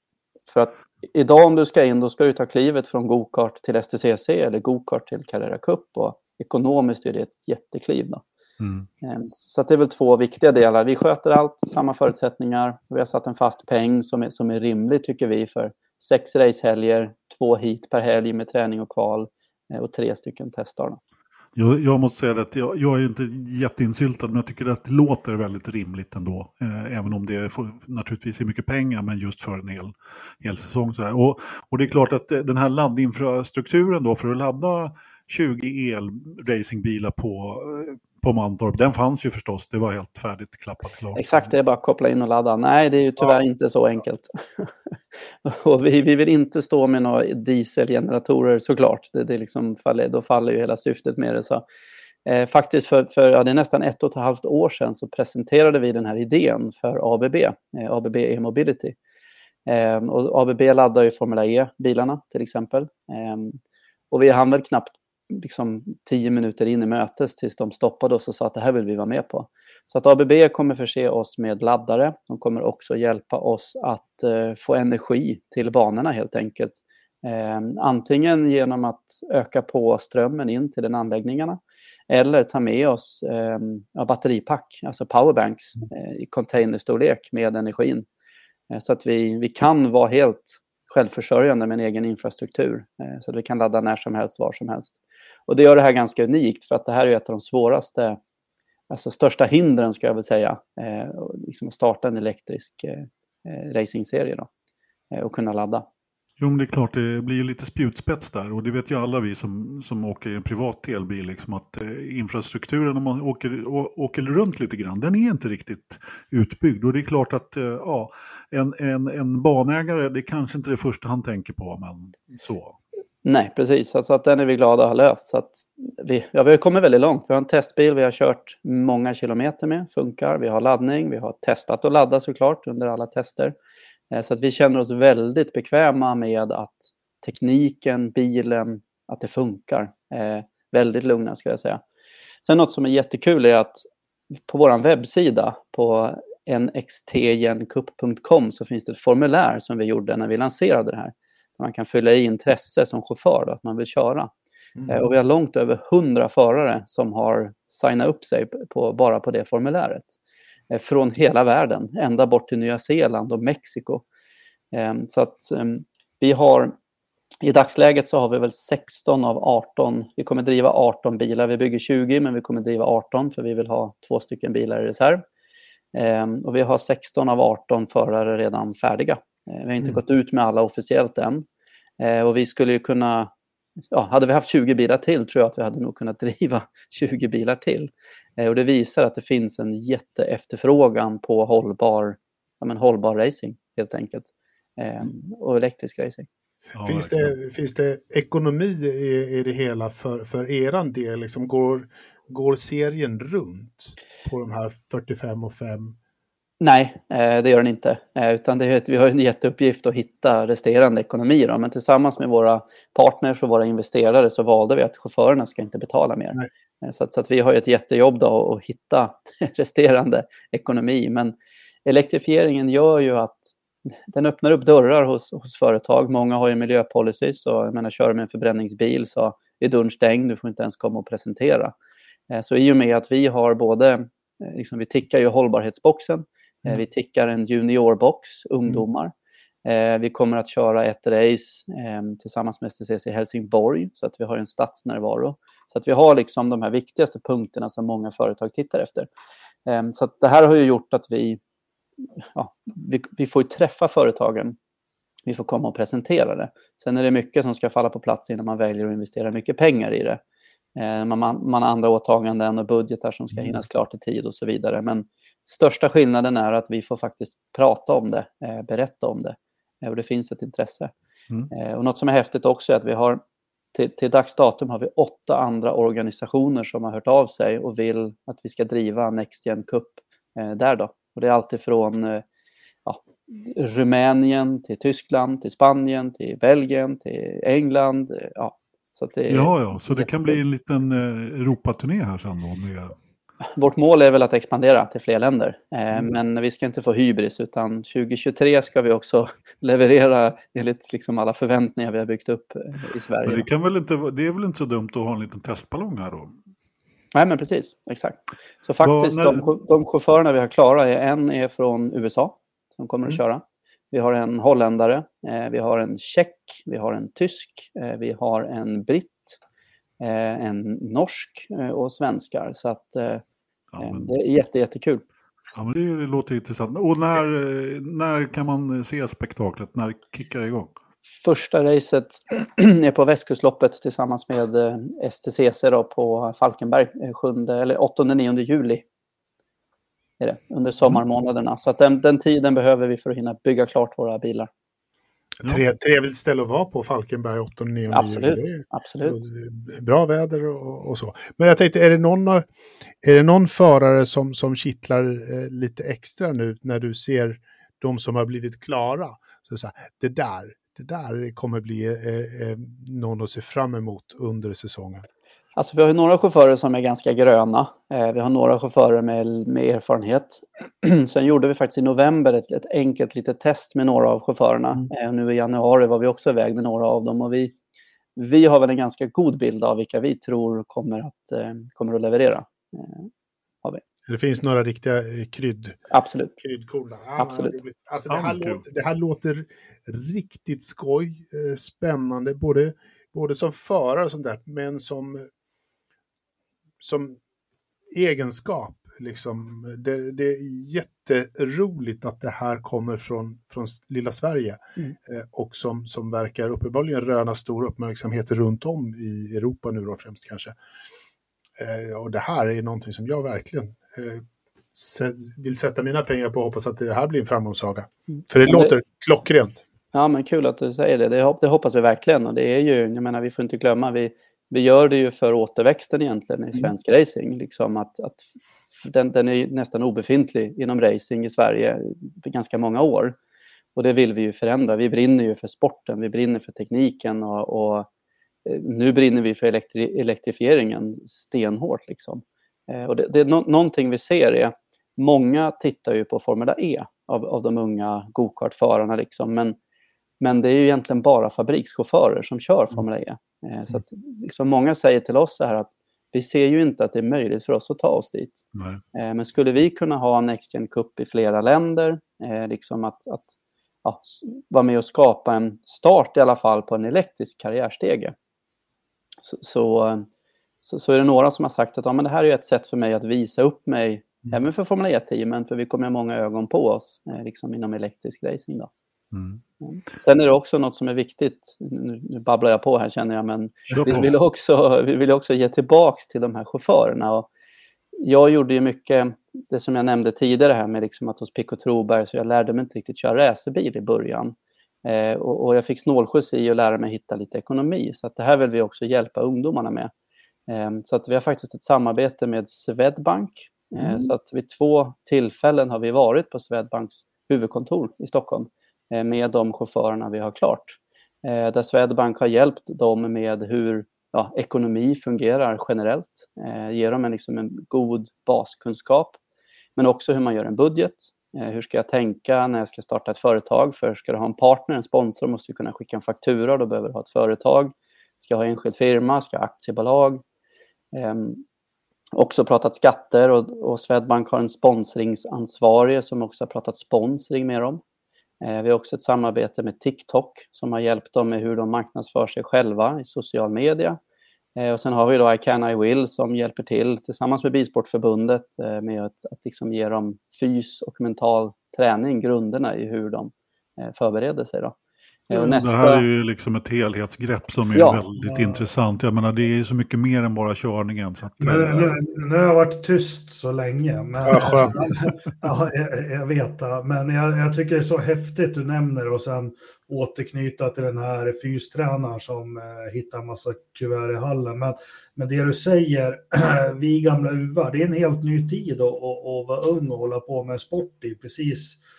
För att idag om du ska in, då ska du ta klivet från gokart till STCC eller gokart till Carrera Cup och ekonomiskt är det ett jättekliv. Då. Mm. Ehm, så det är väl två viktiga delar. Vi sköter allt, samma förutsättningar. Vi har satt en fast peng som är, som är rimlig tycker vi för sex racehelger, två hit per helg med träning och kval Eh, och tre stycken testdagar. Jag, jag, måste säga att jag, jag, är inte jätteinsyltad men jag tycker att det låter väldigt rimligt ändå. Eh, även om det får, naturligtvis är mycket pengar men just för en hel, hel säsong. Sådär. Och, och det är klart att eh, den här laddinfrastrukturen då för att ladda 20 elracingbilar på, eh, på Mantorp, den fanns ju förstås. Det var helt färdigt, klappat, klart. Exakt, det är bara att koppla in och ladda. Nej, det är ju tyvärr ja. inte så enkelt. (laughs) och vi, vi vill inte stå med några dieselgeneratorer såklart. Det, det liksom faller, då faller ju hela syftet med det. Så, eh, faktiskt för, för ja, det är nästan ett och ett halvt år sedan så presenterade vi den här idén för ABB, eh, ABB E-mobility. Eh, och ABB laddar ju Formula E-bilarna till exempel. Ehm, och vi hann väl knappt liksom tio minuter in i mötet tills de stoppade oss och sa att det här vill vi vara med på. Så att ABB kommer förse oss med laddare. De kommer också hjälpa oss att eh, få energi till banorna helt enkelt. Eh, antingen genom att öka på strömmen in till den anläggningarna eller ta med oss eh, batteripack, alltså powerbanks eh, i containerstorlek med energin. Eh, så att vi, vi kan vara helt självförsörjande med en egen infrastruktur. Eh, så att vi kan ladda när som helst, var som helst. Och det gör det här ganska unikt för att det här är ett av de svåraste, alltså största hindren ska jag väl säga, eh, liksom att starta en elektrisk eh, eh, racingserie då, eh, och kunna ladda. Jo, men det är klart, det blir lite spjutspets där och det vet ju alla vi som, som åker i en privat elbil, liksom att eh, infrastrukturen om man åker, å, åker runt lite grann, den är inte riktigt utbyggd. Och det är klart att eh, ja, en, en, en banägare, det är kanske inte det första han tänker på, men så. Nej, precis. Alltså att den är vi glada att ha löst. Så att vi, ja, vi har kommit väldigt långt. Vi har en testbil vi har kört många kilometer med, funkar. Vi har laddning, vi har testat att ladda såklart under alla tester. Eh, så att vi känner oss väldigt bekväma med att tekniken, bilen, att det funkar. Eh, väldigt lugna skulle jag säga. Sen något som är jättekul är att på vår webbsida på nxtgencup.com så finns det ett formulär som vi gjorde när vi lanserade det här man kan fylla i intresse som chaufför, då, att man vill köra. Mm. Eh, och vi har långt över 100 förare som har signat upp sig på, bara på det formuläret. Eh, från hela världen, ända bort till Nya Zeeland och Mexiko. Ehm, så att ehm, vi har, i dagsläget så har vi väl 16 av 18, vi kommer driva 18 bilar. Vi bygger 20 men vi kommer driva 18 för vi vill ha två stycken bilar i reserv. Ehm, och vi har 16 av 18 förare redan färdiga Eh, vi har inte mm. gått ut med alla officiellt än. Eh, och vi skulle ju kunna, ja, hade vi haft 20 bilar till tror jag att vi hade nog kunnat (laughs) driva 20 bilar till. Eh, och det visar att det finns en jätteefterfrågan på hållbar, ja, men hållbar racing helt enkelt. Och elektrisk racing. Ja, finns, det, finns det ekonomi i, i det hela för, för eran del? Liksom går, går serien runt på de här 45 och 5 Nej, eh, det gör den inte. Eh, utan det är, vi har en jätteuppgift att hitta resterande ekonomi. Då. Men tillsammans med våra partners och våra investerare så valde vi att chaufförerna ska inte betala mer. Eh, så, att, så att vi har ett jättejobb då att hitta (laughs) resterande ekonomi. Men elektrifieringen gör ju att den öppnar upp dörrar hos, hos företag. Många har ju miljöpolicy, så jag menar, kör med en förbränningsbil så är dörren stängd, du får inte ens komma och presentera. Så i och med att vi har både, liksom, vi tickar ju hållbarhetsboxen, mm. vi tickar en juniorbox, ungdomar. Mm. Vi kommer att köra ett race tillsammans med STCC i Helsingborg så att vi har en stadsnärvaro. Så att vi har liksom de här viktigaste punkterna som många företag tittar efter. Så att det här har ju gjort att vi, ja, vi, vi får träffa företagen vi får komma och presentera det. Sen är det mycket som ska falla på plats innan man väljer att investera mycket pengar i det. Eh, man, man har andra åtaganden och budgetar som ska mm. hinnas klart i tid och så vidare. Men största skillnaden är att vi får faktiskt prata om det, eh, berätta om det. Eh, och det finns ett intresse. Mm. Och något som är häftigt också är att vi har till, till dags datum har vi åtta andra organisationer som har hört av sig och vill att vi ska driva Next Gen Cup där då. Och det är alltifrån ja, Rumänien till Tyskland, till Spanien, till Belgien, till England. Ja, så det ja, ja, så det kan bli en liten eh, Europaturné här sen då? Med... Vårt mål är väl att expandera till fler länder. Eh, mm. Men vi ska inte få hybris, utan 2023 ska vi också (laughs) leverera enligt liksom alla förväntningar vi har byggt upp eh, i Sverige. Men det, kan väl inte, det är väl inte så dumt att ha en liten testballong här då? Nej, men precis. Exakt. Så faktiskt, när... de, de chaufförerna vi har klara, är, en är från USA som kommer mm. att köra. Vi har en holländare, eh, vi har en tjeck, vi har en tysk, eh, vi har en britt, eh, en norsk eh, och svenskar. Så att eh, ja, men... det är jätte, jättekul. Ja, men det, det låter intressant. Och när, eh, när kan man se spektaklet? När kickar det igång? Första racet (clears throat) är på Västkustloppet tillsammans med STCC då på Falkenberg 7, eller 8-9 juli är det, under sommarmånaderna. Så att den, den tiden behöver vi för att hinna bygga klart våra bilar. Tre, trevligt ställe att vara på, Falkenberg 8 och 9 Absolut, juli. absolut. Bra väder och, och, så. Men jag tänkte, är det någon, är det någon förare som, som kittlar eh, lite extra nu när du ser de som har blivit klara? Så, så här, det där, det där kommer bli eh, eh, någon att se fram emot under säsongen. Alltså vi har några chaufförer som är ganska gröna. Eh, vi har några chaufförer med, med erfarenhet. (clears throat) Sen gjorde vi faktiskt i november ett, ett enkelt litet test med några av chaufförerna. Mm. Eh, nu i januari var vi också iväg med några av dem. Och vi, vi har väl en ganska god bild av vilka vi tror kommer att, eh, kommer att leverera. Har vi. Det finns några riktiga krydd, Absolut. kryddkorn. Ah, Absolut. Alltså, det, här låter, det här låter riktigt skoj, spännande, både, både som förare och sånt där, men som som egenskap. Liksom, det, det, är jätteroligt att det här kommer från, från lilla Sverige mm. eh, och som, som verkar uppenbarligen röna stor uppmärksamhet runt om i Europa nu då främst kanske. Eh, och det här är någonting som jag verkligen eh, vill sätta mina pengar på och hoppas att det här blir en framgångssaga. Mm. För det ja, låter det... klockrent. Ja, men kul att du säger det. Det hoppas vi verkligen. Och det är ju, jag menar, vi får inte glömma, vi, vi gör det ju för återväxten egentligen i mm. svensk mm. racing. Liksom att, att den, den, är nästan obefintlig inom racing i Sverige för ganska många år. Och det vill vi ju förändra. Vi brinner ju för sporten, vi brinner för tekniken och, och eh, nu brinner vi för elektri elektrifieringen stenhårt. Liksom. Eh, och det, det är no någonting vi ser är, många tittar ju på Formula E av, av de unga gokartförarna. Liksom, men, men det är ju egentligen bara fabrikschaufförer som kör mm. Formula E. Eh, så att, liksom, många säger till oss så här att vi ser ju inte att det är möjligt för oss att ta oss dit. Nej. Eh, men skulle vi kunna ha Next Gen Cup i flera länder, eh, liksom att, att ja, vara med och skapa en start i alla fall på en elektrisk karriärstege, så, så, så, så är det några som har sagt att ja, men det här är ett sätt för mig att visa upp mig, mm. även för Formel E-teamen, för vi kommer ha många ögon på oss liksom inom elektrisk racing. Då. Mm. Sen är det också något som är viktigt, nu, nu babblar jag på här känner jag, men vi vill, också, vi vill också ge tillbaks till de här chaufförerna. Och jag gjorde ju mycket, det som jag nämnde tidigare här med liksom att hos Pico Troberg, så jag lärde mig inte riktigt köra racerbil i början. Eh, och, och, jag fick snålskjuts i att lära mig hitta lite ekonomi, så att det här vill vi också hjälpa ungdomarna med. Eh, så att vi har faktiskt ett samarbete med Swedbank, eh, mm. så att vid två tillfällen har vi varit på Swedbanks huvudkontor i Stockholm Eh, med de chaufförerna vi har klart. Eh, där Swedbank har hjälpt dem med hur ja, ekonomi fungerar generellt. Eh, Ger dem en, liksom en god baskunskap. Men också hur man gör en budget, hur ska jag tänka när jag ska starta ett företag? För ska du ha en partner, en sponsor, måste du kunna skicka en faktura, då behöver du ha ett företag. Ska jag ha enskild firma? Ska jag ha aktiebolag? Ehm, också pratat skatter och, och Swedbank har en sponsringsansvarig som också har pratat sponsring med dem. Eh, vi har också ett samarbete med TikTok som har hjälpt dem med hur de marknadsför sig själva i social media. Eh, och sen har vi då I can, I will som hjälper till tillsammans med Bilsportförbundet eh, med att, att liksom ge dem fys och mental träning, grunderna i hur de förbereder sig. Då. Mm, nästa... Det här är ju liksom ett helhetsgrepp som är ja. väldigt ja. intressant. Jag menar, det är så mycket mer än bara körningen. Så att, men, nu, nu har jag varit tyst så länge. Men, ja, (laughs) ja, jag, jag vet det. Men jag, jag, tycker det är så häftigt du nämner och sen återknyta till den här fystränaren som eh, hittar massa kuvert i hallen. Men, men det du säger, (clears throat) vi gamla uvar, det är en helt ny tid att, vara ung och hålla på med sport i. Precis Eh,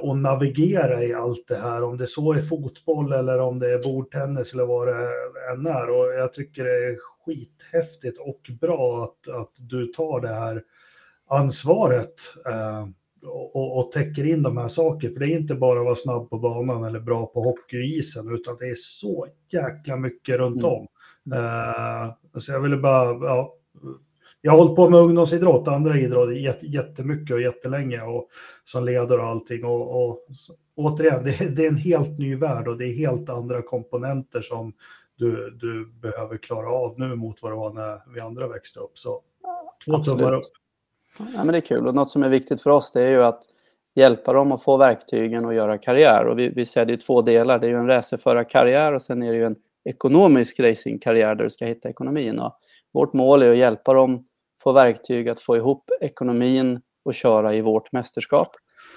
och navigera i allt det här, om det så är fotboll eller om det är bordtennis eller vad det än är. Och jag tycker det är skithäftigt och bra att, att du tar det här ansvaret eh, och, och täcker in de här sakerna. För det är inte bara att vara snabb på banan eller bra på hockeyisen, utan det är så jäkla mycket runt om. Mm. Eh, så jag ville bara ja, jag har hållit på med ungdomsidrott, andra idrott jättemycket och jättelänge och som ledare och allting. Och, och återigen, det, det, är en helt ny värld och det är helt andra komponenter som du, du behöver klara av nu mot vad det var när vi andra växte upp. Så två tummar upp. Ja, men det är kul och något som är viktigt för oss det är ju att hjälpa dem att få verktygen och göra karriär. Och vi, vi ser det i två delar. Det är ju en racerförarkarriär och sen är det ju en ekonomisk racingkarriär där du ska hitta ekonomin. Och vårt mål är att hjälpa dem få verktyg att få ihop ekonomin och köra i vårt mästerskap.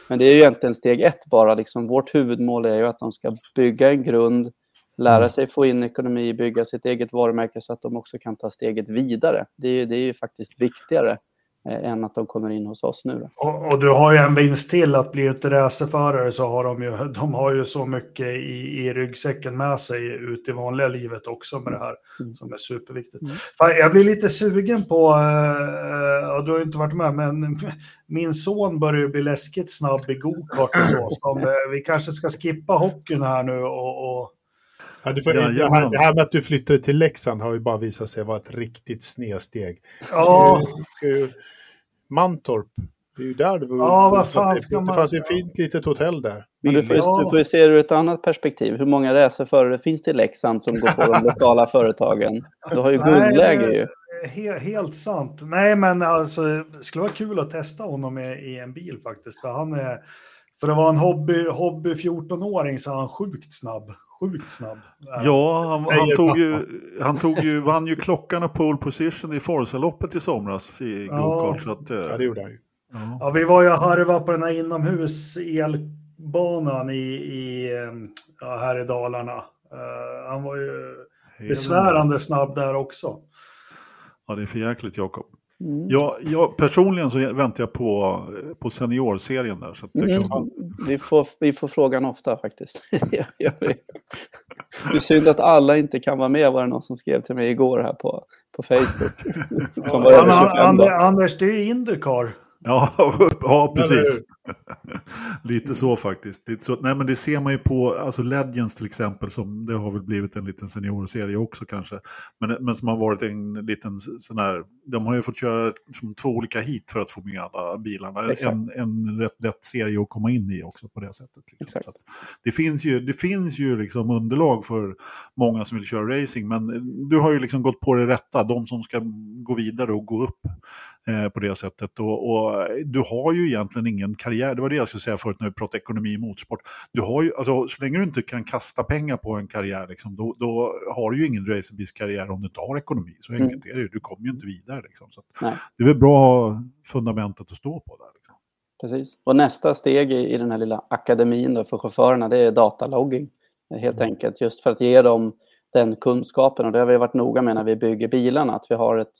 Men det är ju egentligen steg ett bara. Liksom, vårt huvudmål är ju att de ska bygga en grund, lära mm. sig få in ekonomi, bygga sitt eget varumärke så att de också kan ta steget vidare. Det är, det är ju faktiskt viktigare än att de kommer in hos oss nu. Och, och, du har ju en vinst till att bli ett racerförare så har de ju, de har ju så mycket i, i ryggsäcken med sig ut i vanliga livet också med det här mm. som är superviktigt. Mm. Fan, jag blir lite sugen på, äh, och du har inte varit med, men (laughs) min son börjar bli läskigt snabb i gokart och så. Som, äh, vi kanske ska skippa hockeyn här nu och, och Ja, får, ja, det, här, det, här, med att du flyttade till Leksand har ju bara visat sig vara ett riktigt snedsteg. Ja. Mantorp, det är ju där du var. Ja, vad fan ska man... Det fanns ett fint litet hotell där. Men du får, ju, du får ju se det ur ett annat perspektiv. Hur många racerförare finns det i Leksand som går på de lokala företagen? Du har ju guldläge ju. Helt, helt sant. Nej, men alltså, det skulle vara kul att testa honom i, i en bil faktiskt. För han är, för att vara en hobby, hobby 14-åring så är han sjukt snabb sjukt snabb. Ja, han, han, tog ju, han tog ju, vann ju klockan och pole position i Forza-loppet i somras i gokart. Ja. Att, eh, ja, det gjorde han ju. Ja. ja, vi var ju harva på den här inomhus elbanan i, i, ja, här i Dalarna. Uh, han var ju besvärande snabb där också. Ja, det är för jäkligt Jakob. Mm. Jag, jag, personligen så väntar jag på, på seniorserien där. Så mm. kan... vi, får, vi får frågan ofta faktiskt. (laughs) det är synd att alla inte kan vara med var det någon som skrev till mig igår här på, på Facebook. (laughs) som var över Anders, det är Indycar. Ja, (laughs) ja precis. (laughs) Lite så faktiskt. Lite så. Nej, men det ser man ju på alltså Legends till exempel, som det har väl blivit en liten seniorserie också kanske. Men, men som har varit en liten sån här, de har ju fått köra som två olika hit för att få med alla bilarna. En, en rätt lätt serie att komma in i också på det sättet. Liksom. det finns ju, det finns ju liksom underlag för många som vill köra racing, men du har ju liksom gått på det rätta, de som ska gå vidare och gå upp eh, på det sättet. Och, och, du har ju egentligen ingen karriär, det var det jag skulle säga förut när vi pratade ekonomi i motorsport. Du har ju, alltså, så länge du inte kan kasta pengar på en karriär, liksom, då, då har du ju ingen racerbilskarriär om du inte har ekonomi. Så enkelt mm. är det du kommer ju inte vidare. Liksom. Så det är väl bra fundamentet att stå på där. Liksom. Precis. Och nästa steg i, i den här lilla akademin för chaufförerna, det är datalogging. Helt mm. enkelt, just för att ge dem den kunskapen. Och det har vi varit noga med när vi bygger bilarna, att vi har ett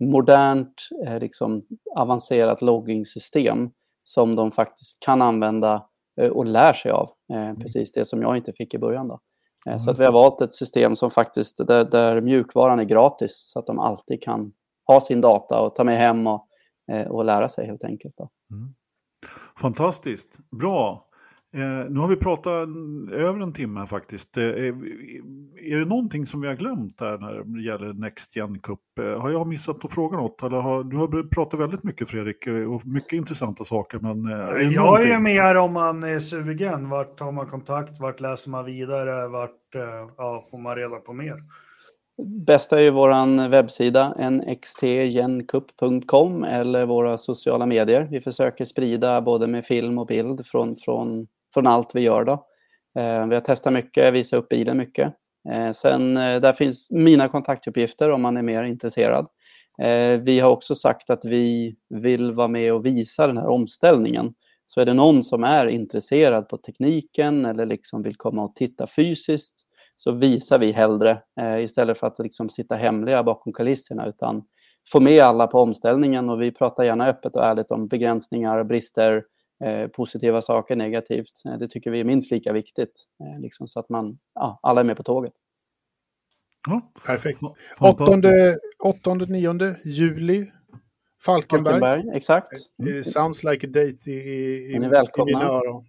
modernt, eh, liksom, avancerat logging-system som de faktiskt kan använda eh, och lär sig av. Eh, mm. Precis det som jag inte fick i början. Då. Mm. Så att vi har valt ett system som faktiskt, där, där mjukvaran är gratis så att de alltid kan ha sin data och ta med hem och, och lära sig helt enkelt. Då. Mm. Fantastiskt, bra. Eh, nu har vi pratat över en timme faktiskt. Eh, är det någonting som vi har glömt där när det gäller Next Gen Cup? Eh, har jag missat att fråga något? Eller har, du har pratat väldigt mycket Fredrik eh, och mycket intressanta saker. Men, eh, är jag någonting? är mer om man är sugen. Vart tar man kontakt? Vart läser man vidare? Vart eh, ja, får man reda på mer? Bästa är ju vår webbsida nxtgencup.com eller våra sociala medier. Vi försöker sprida både med film och bild från, från, från allt vi gör. Då. Eh, vi har testat mycket, visat upp bilen mycket. Eh, sen eh, där finns mina kontaktuppgifter om man är mer intresserad. Vi har också sagt att vi vill vara med och visa den här omställningen. Så är det någon som är intresserad på tekniken eller liksom vill komma och titta fysiskt så visar vi hellre istället för att liksom sitta hemliga bakom kulisserna utan få med alla på omställningen och vi pratar gärna öppet och ärligt om begränsningar, brister, positiva saker, negativt. Eh, det tycker vi är minst lika viktigt eh, liksom så att man, ja, alla är med på tåget. Ja, Perfekt. fantastiskt. 8-9 juli, Falkenberg. Falkenberg, exakt. Eh, sounds like a date i, i, i, mina öron.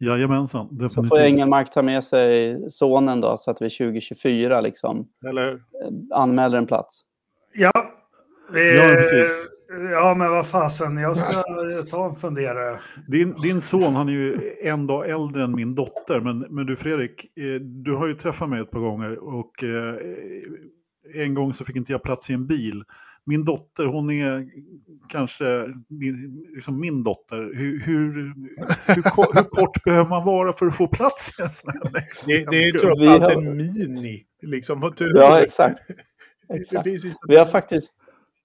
Jajamensan, Så definitivt. får Engelmark ta med sig sonen då så att vi 2024 liksom Eller eh, anmäler en plats. Ja, det, Ja, precis. Ja, men vad fasen, jag ska ta en funderare. Din, din son han är ju en dag äldre än min dotter. Men, men du Fredrik, eh, du har ju träffat mig ett par gånger. Och eh, en gång så fick inte jag plats i en bil. Min dotter, hon är kanske min, liksom min dotter. Hur, hur, hur, ko- hur kort behöver man vara för att få plats i en sån här Det, det är trots allt en mini. Liksom, Ja, exakt. (laughs) Det exakt. Vi har faktiskt,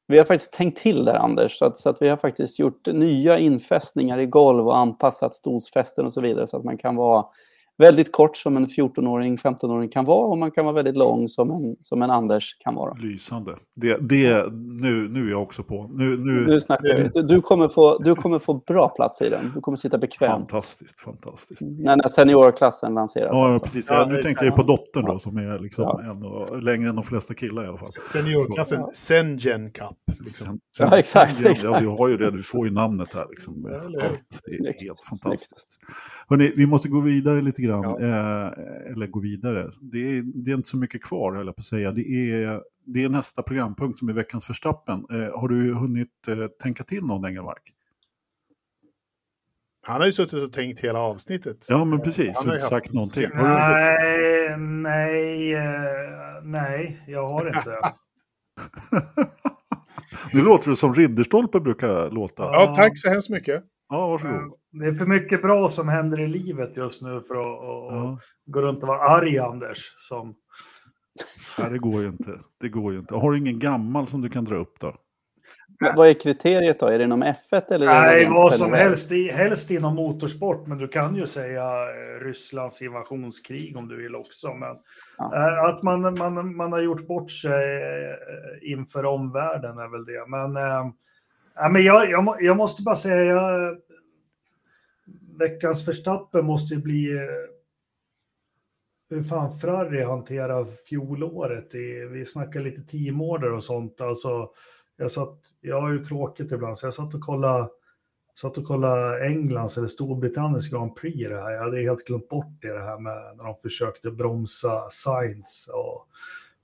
vi har faktiskt tänkt till där, Anders. Så att, så att vi har faktiskt gjort nya infästningar i golv och anpassat stolsfästen och så vidare. Så att man kan vara väldigt kort som en 14-åring, 15-åring kan vara. Och man kan vara väldigt lång som en, som en Anders kan vara. Lysande. Det, det, nu, nu är jag också på. Nu, nu, Nu snackar vi. Du, du, kommer få, du kommer få bra plats i den. Du kommer sitta bekvämt. fantastiskt, fantastiskt. När, när seniorklassen lanseras. Ja, alltså. precis. Ja, Ja, nu tänkte jag på dottern då, som är liksom Ja. en och, längre än de flesta killar i alla fall. Seniorklassen, Sengen Cup. Liksom. Sen, Ja, exakt, Ja, exakt. vi har ju det, du får ju namnet här. Liksom. Ja? Allt. Det är Snyggt, helt fantastiskt. Hörrni, vi måste gå vidare lite grann. Eh, eller gå vidare. Det är, det är inte så mycket kvar, höll jag på att säga. Det är, det är nästa programpunkt som är veckans förstappen. Eh, har du hunnit eh, tänka till någon, Engelmark? Han har ju suttit och tänkt hela avsnittet. Ja, men precis. Han har inte haft- sagt någonting. Har du, Nej, nej, eh, nej, jag har inte. (laughs) nu låter det som Ridderstolpe brukar låta. Ja, Ja, tack så hemskt mycket. Varsågod. Det är för mycket bra som händer i livet just nu för att Ja. gå runt och vara arg, Anders. Som, Nej, det går ju inte. Det går ju inte. Har du ingen gammal som du kan dra upp då? Men Vad är kriteriet då? Är det inom F1 eller? nej, vad som helst, i- helst inom motorsport, men du kan ju säga eh, Rysslands invasionskrig om du vill också. Men Ja. eh, att man, man, man har gjort bort sig eh, inför omvärlden är väl det. Men, eh, ja, men jag, jag, jag måste bara säga, jag, veckans förstappen måste ju bli eh, hur fan Ferrari hanterar fjolåret. I, vi snackar lite teamorder och sånt. Alltså, jag, satt, jag har ju tråkigt ibland, så jag satt och kollade, satt och kollade Englands eller Storbritanniens Grand Prix. Det här. Jag hade helt glömt bort det, det här med när de försökte bromsa Sainz. Och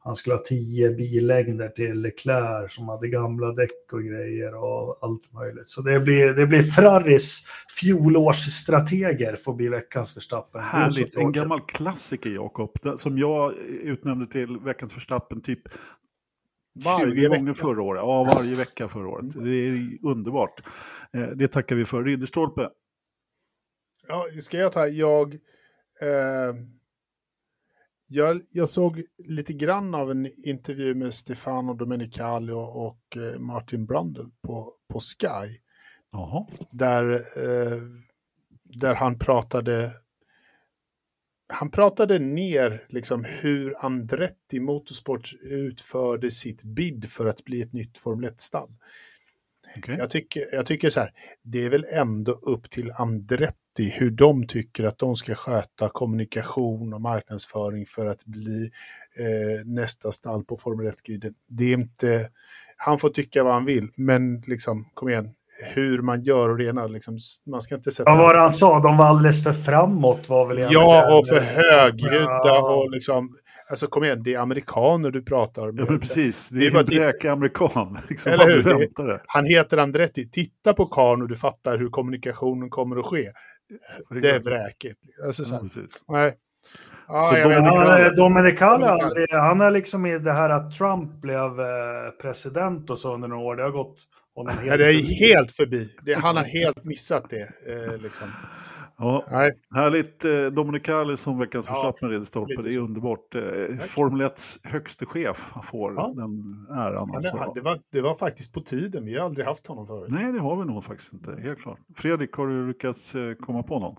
han skulle ha tio billängder till Leclerc som hade gamla däck och grejer och allt möjligt. Så det blir, det blir Ferraris fjolårsstrateger får bli veckans Verstappen. Det är så Härligt, en gammal klassiker Jakob, som jag utnämnde till veckans förstappen typ 20 Varje gånger vecka. förra året. Ja, varje vecka förra året. Det är underbart. Eh, Det tackar vi för. Ridderstolpe, Ja, ska jag ta? Jag, eh, jag, jag såg lite grann av en intervju med Stefano Domenicali och, och eh, Martin Brundle på, på Sky. jaha, Där, eh, där han pratade han pratade ner liksom hur Andretti Motorsport utförde sitt bid för att bli ett nytt Formel 1-stall. Okej. Jag tycker, jag tycker så här, det är väl ändå upp till Andretti hur de tycker att de ska sköta kommunikation och marknadsföring för att bli eh, nästa stall på Formel 1-griden. Det är inte, han får tycka vad han vill, men liksom, kom igen, hur man gör och det ena. Liksom, man ska inte sätta... Vad var det han sa? De var alldeles för framåt var väl. Ja, och för högljudda Ja. och liksom... Alltså kom igen, det är amerikaner du pratar med. Ja, men precis. Det Det är är bara en typ- dräkig amerikan. (laughs) Liksom, Eller hur? Det- det. Han heter Andretti. Titta på karln och du fattar hur kommunikationen kommer att ske. Det är vräkigt. Alltså, så Ja, nej. Så Dominicali, Dominicali. aldrig- han är liksom i det här att Trump blev eh, president och så under några år. Det har gått honom helt Ja, det är helt förbi. Det, han har helt missat det. Eh, liksom. Ja, Nej. härligt. Eh, Dominicali som veckans Ja, förslappna Ridderstolpe. lite Det är underbart. Eh, Tack. Formel 1 högste chef får Ja. den äran. Ja, Alltså. det, var, det var faktiskt på tiden. Vi har aldrig haft honom förut. Nej, det har vi nog faktiskt inte. Helt klart. Fredrik, har du lyckats eh, komma på någon?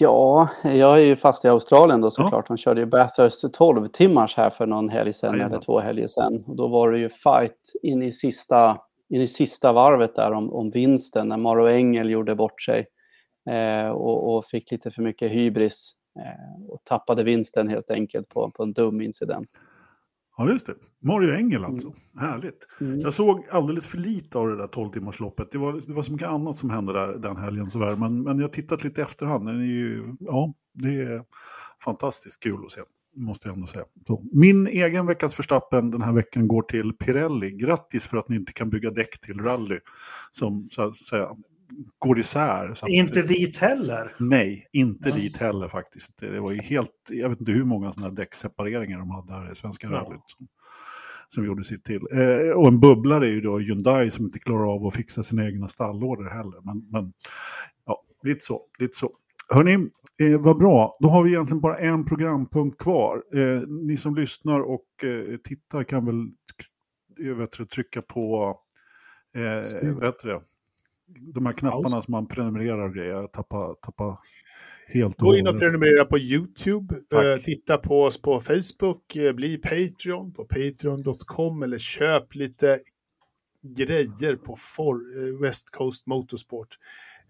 Ja, jag är ju fast i Australien då såklart. Han körde ju Bathurst 12 timmars här för någon helg sedan Jajamän. eller två helger sedan. Och då var det ju fight in i sista, in i sista varvet där om, om vinsten när Maro Engel gjorde bort sig och, och fick lite för mycket hybris eh, och tappade vinsten helt enkelt på, på en dum incident. Ja, just det. Mario Engel alltså. Härligt. Mm. Jag såg alldeles för lite av det där 12-timmarsloppet. Det var, det var så mycket annat som hände där den helgen tyvärr. Men, men jag har tittat lite i efterhand. Den är ju, ja, det är fantastiskt kul att se. Måste jag ändå säga. Så, min egen veckans förstappen den här veckan går till Pirelli. Grattis för att ni inte kan bygga däck till rally. Som så att säga går isär. Så att, Inte dit heller. Nej, inte Nej. dit heller faktiskt. Det var ju helt, jag vet inte hur många sådana här däcksepareringar de hade här i Svenska Ja. rallyt. Som, som gjorde sitt till. Eh, och en bubblare är ju då Hyundai som inte klarar av att fixa sina egna stallorder heller. Men, men ja, lite så, lite så. Hörni, eh, vad bra. Då har vi egentligen bara en programpunkt kvar. Eh, ni som lyssnar och eh, tittar kan väl jag vet, inte, trycka på eh, vad heter det? De här knapparna som man prenumererar och grejer. Jag tappar, tappar helt Gå in och prenumerera på YouTube. Eh, titta på oss på Facebook. eh, bli Patreon på patreon.com eller köp lite grejer på for, eh, West Coast Motorsport.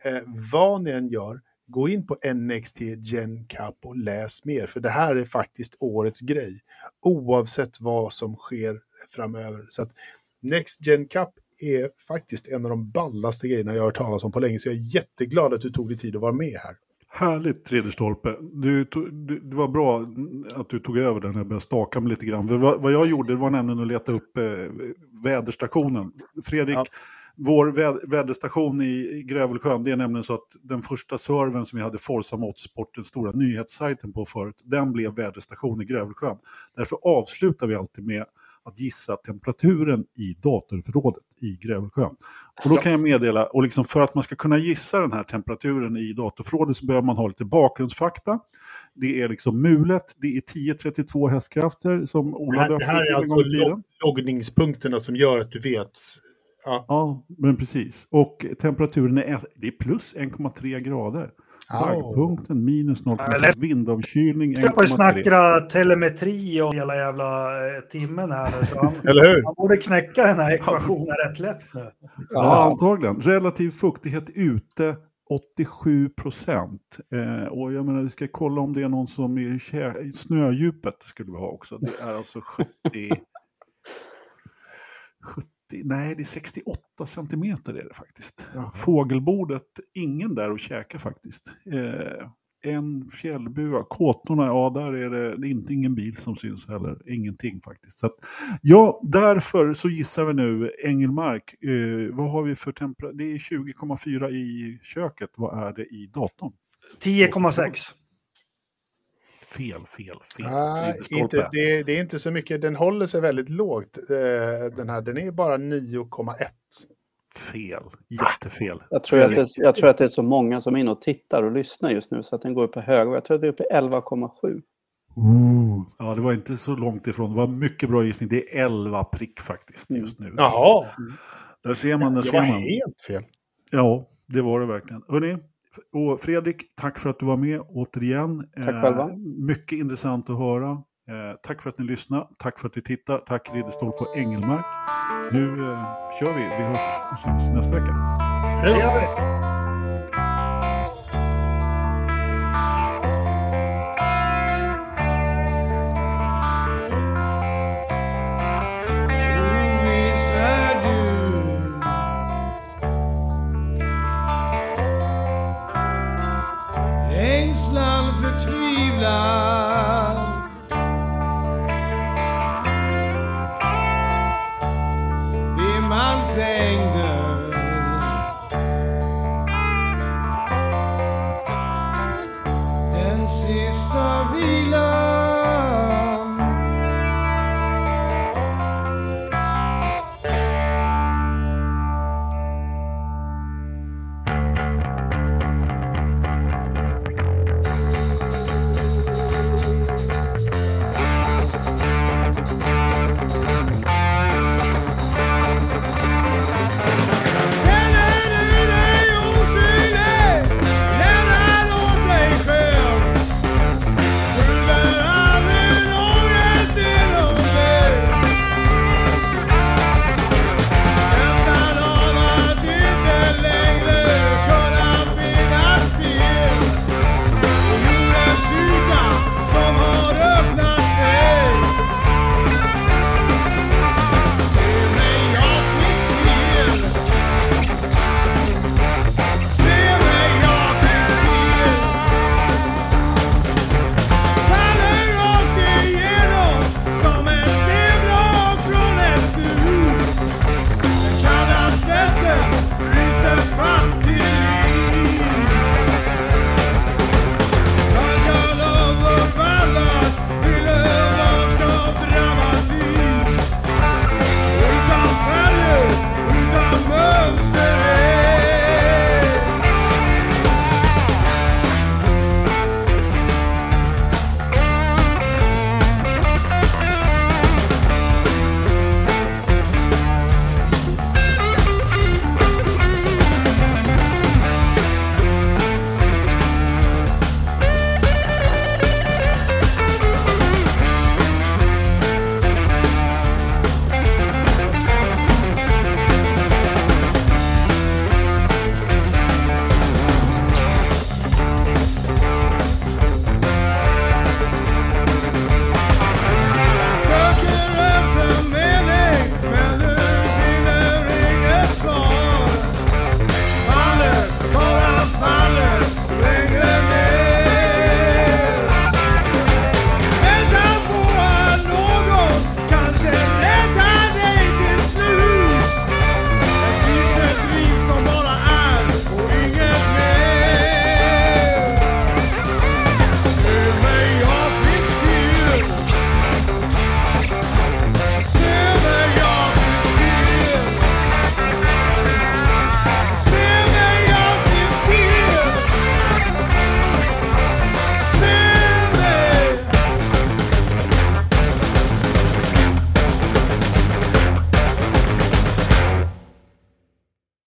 Eh, vad ni än gör, gå in på NXT Gen Cup och läs mer. För det här är faktiskt årets grej. Oavsett vad som sker framöver. Så att Next Gen Cup är faktiskt en av de ballaste grejerna jag har hört talas om på länge. Så jag är jätteglad att du tog dig tid att vara med här. Härligt Ridderstolpe. Du, du, det var bra att du tog över den. Jag började staka mig lite grann. För vad, vad jag gjorde var nämligen att leta upp eh, väderstationen. Fredrik, Ja. vår vä väderstation i, i Grävelsjön, det är nämligen så att den första servern som vi hade, Forza Motorsport, den stora nyhetssajten på förut, den blev väderstation i Grävelsjön. Därför avslutar vi alltid med att gissa temperaturen i datorförrådet i Grävelsjön. Och då kan jag meddela, och liksom för att man ska kunna gissa den här temperaturen i datorförrådet så behöver man ha lite bakgrundsfakta. Det är liksom mulet, det är 1032 hästkrafter som Det Ola här, det döpte här till är en alltså log loggningspunkterna som gör att du vet. Ja. Ja, men precis. Och temperaturen är, det är plus 1,3 grader. Daggpunkten minus Eller- 0,6, vindavkylning Jag får 1,3. snacka telemetri och hela jävla eh, timmen här nu. Så han, (laughs) Eller hur? han borde knäcka den här ekvationen rätt lätt nu. Ja, antagligen. Relativ fuktighet ute 87 procent. Eh, och jag menar, vi ska kolla om det är någon som är i snödjupet skulle vi ha också. Det är alltså 70... 70 nej, det är 68 centimeter är det faktiskt. Jaha. Fågelbordet, ingen där att käka faktiskt. Eh, en fjällbua, kåtorna, ja där är det, det är inte ingen bil som syns heller. Ingenting faktiskt. Så att, ja, därför så gissar vi nu Engelmark. Eh, vad har vi för temperatur? Det är 20,4 i köket. Vad är det i datorn? 10,6. Fel, fel, fel. Nej, Ridderstolpe. inte, det, det är inte så mycket. Den håller sig väldigt lågt. eh, Den här. Den är bara 9,1. Fel, jättefel. Jag tror, att det, jag tror att det är så många som är inne och tittar och lyssnar just nu så att den går upp på hög. Och Jag tror att vi är uppe i 11,7. Ooh. Ja, det var inte så långt ifrån. Det var mycket bra gissning. Det är 11 prick faktiskt Mm. just nu. Jaha, Där ser man, där jag ser var man. helt fel. Ja, det var det verkligen. Hörrni, och Fredrik, tack för att du var med återigen. Tack själva. Mycket intressant att höra. Eh, tack för att ni lyssnar. Tack för att ni tittar. Tack Ridderstolpe och Engelmark. Nu eh, kör vi. Vi hörs och syns nästa vecka. Det now.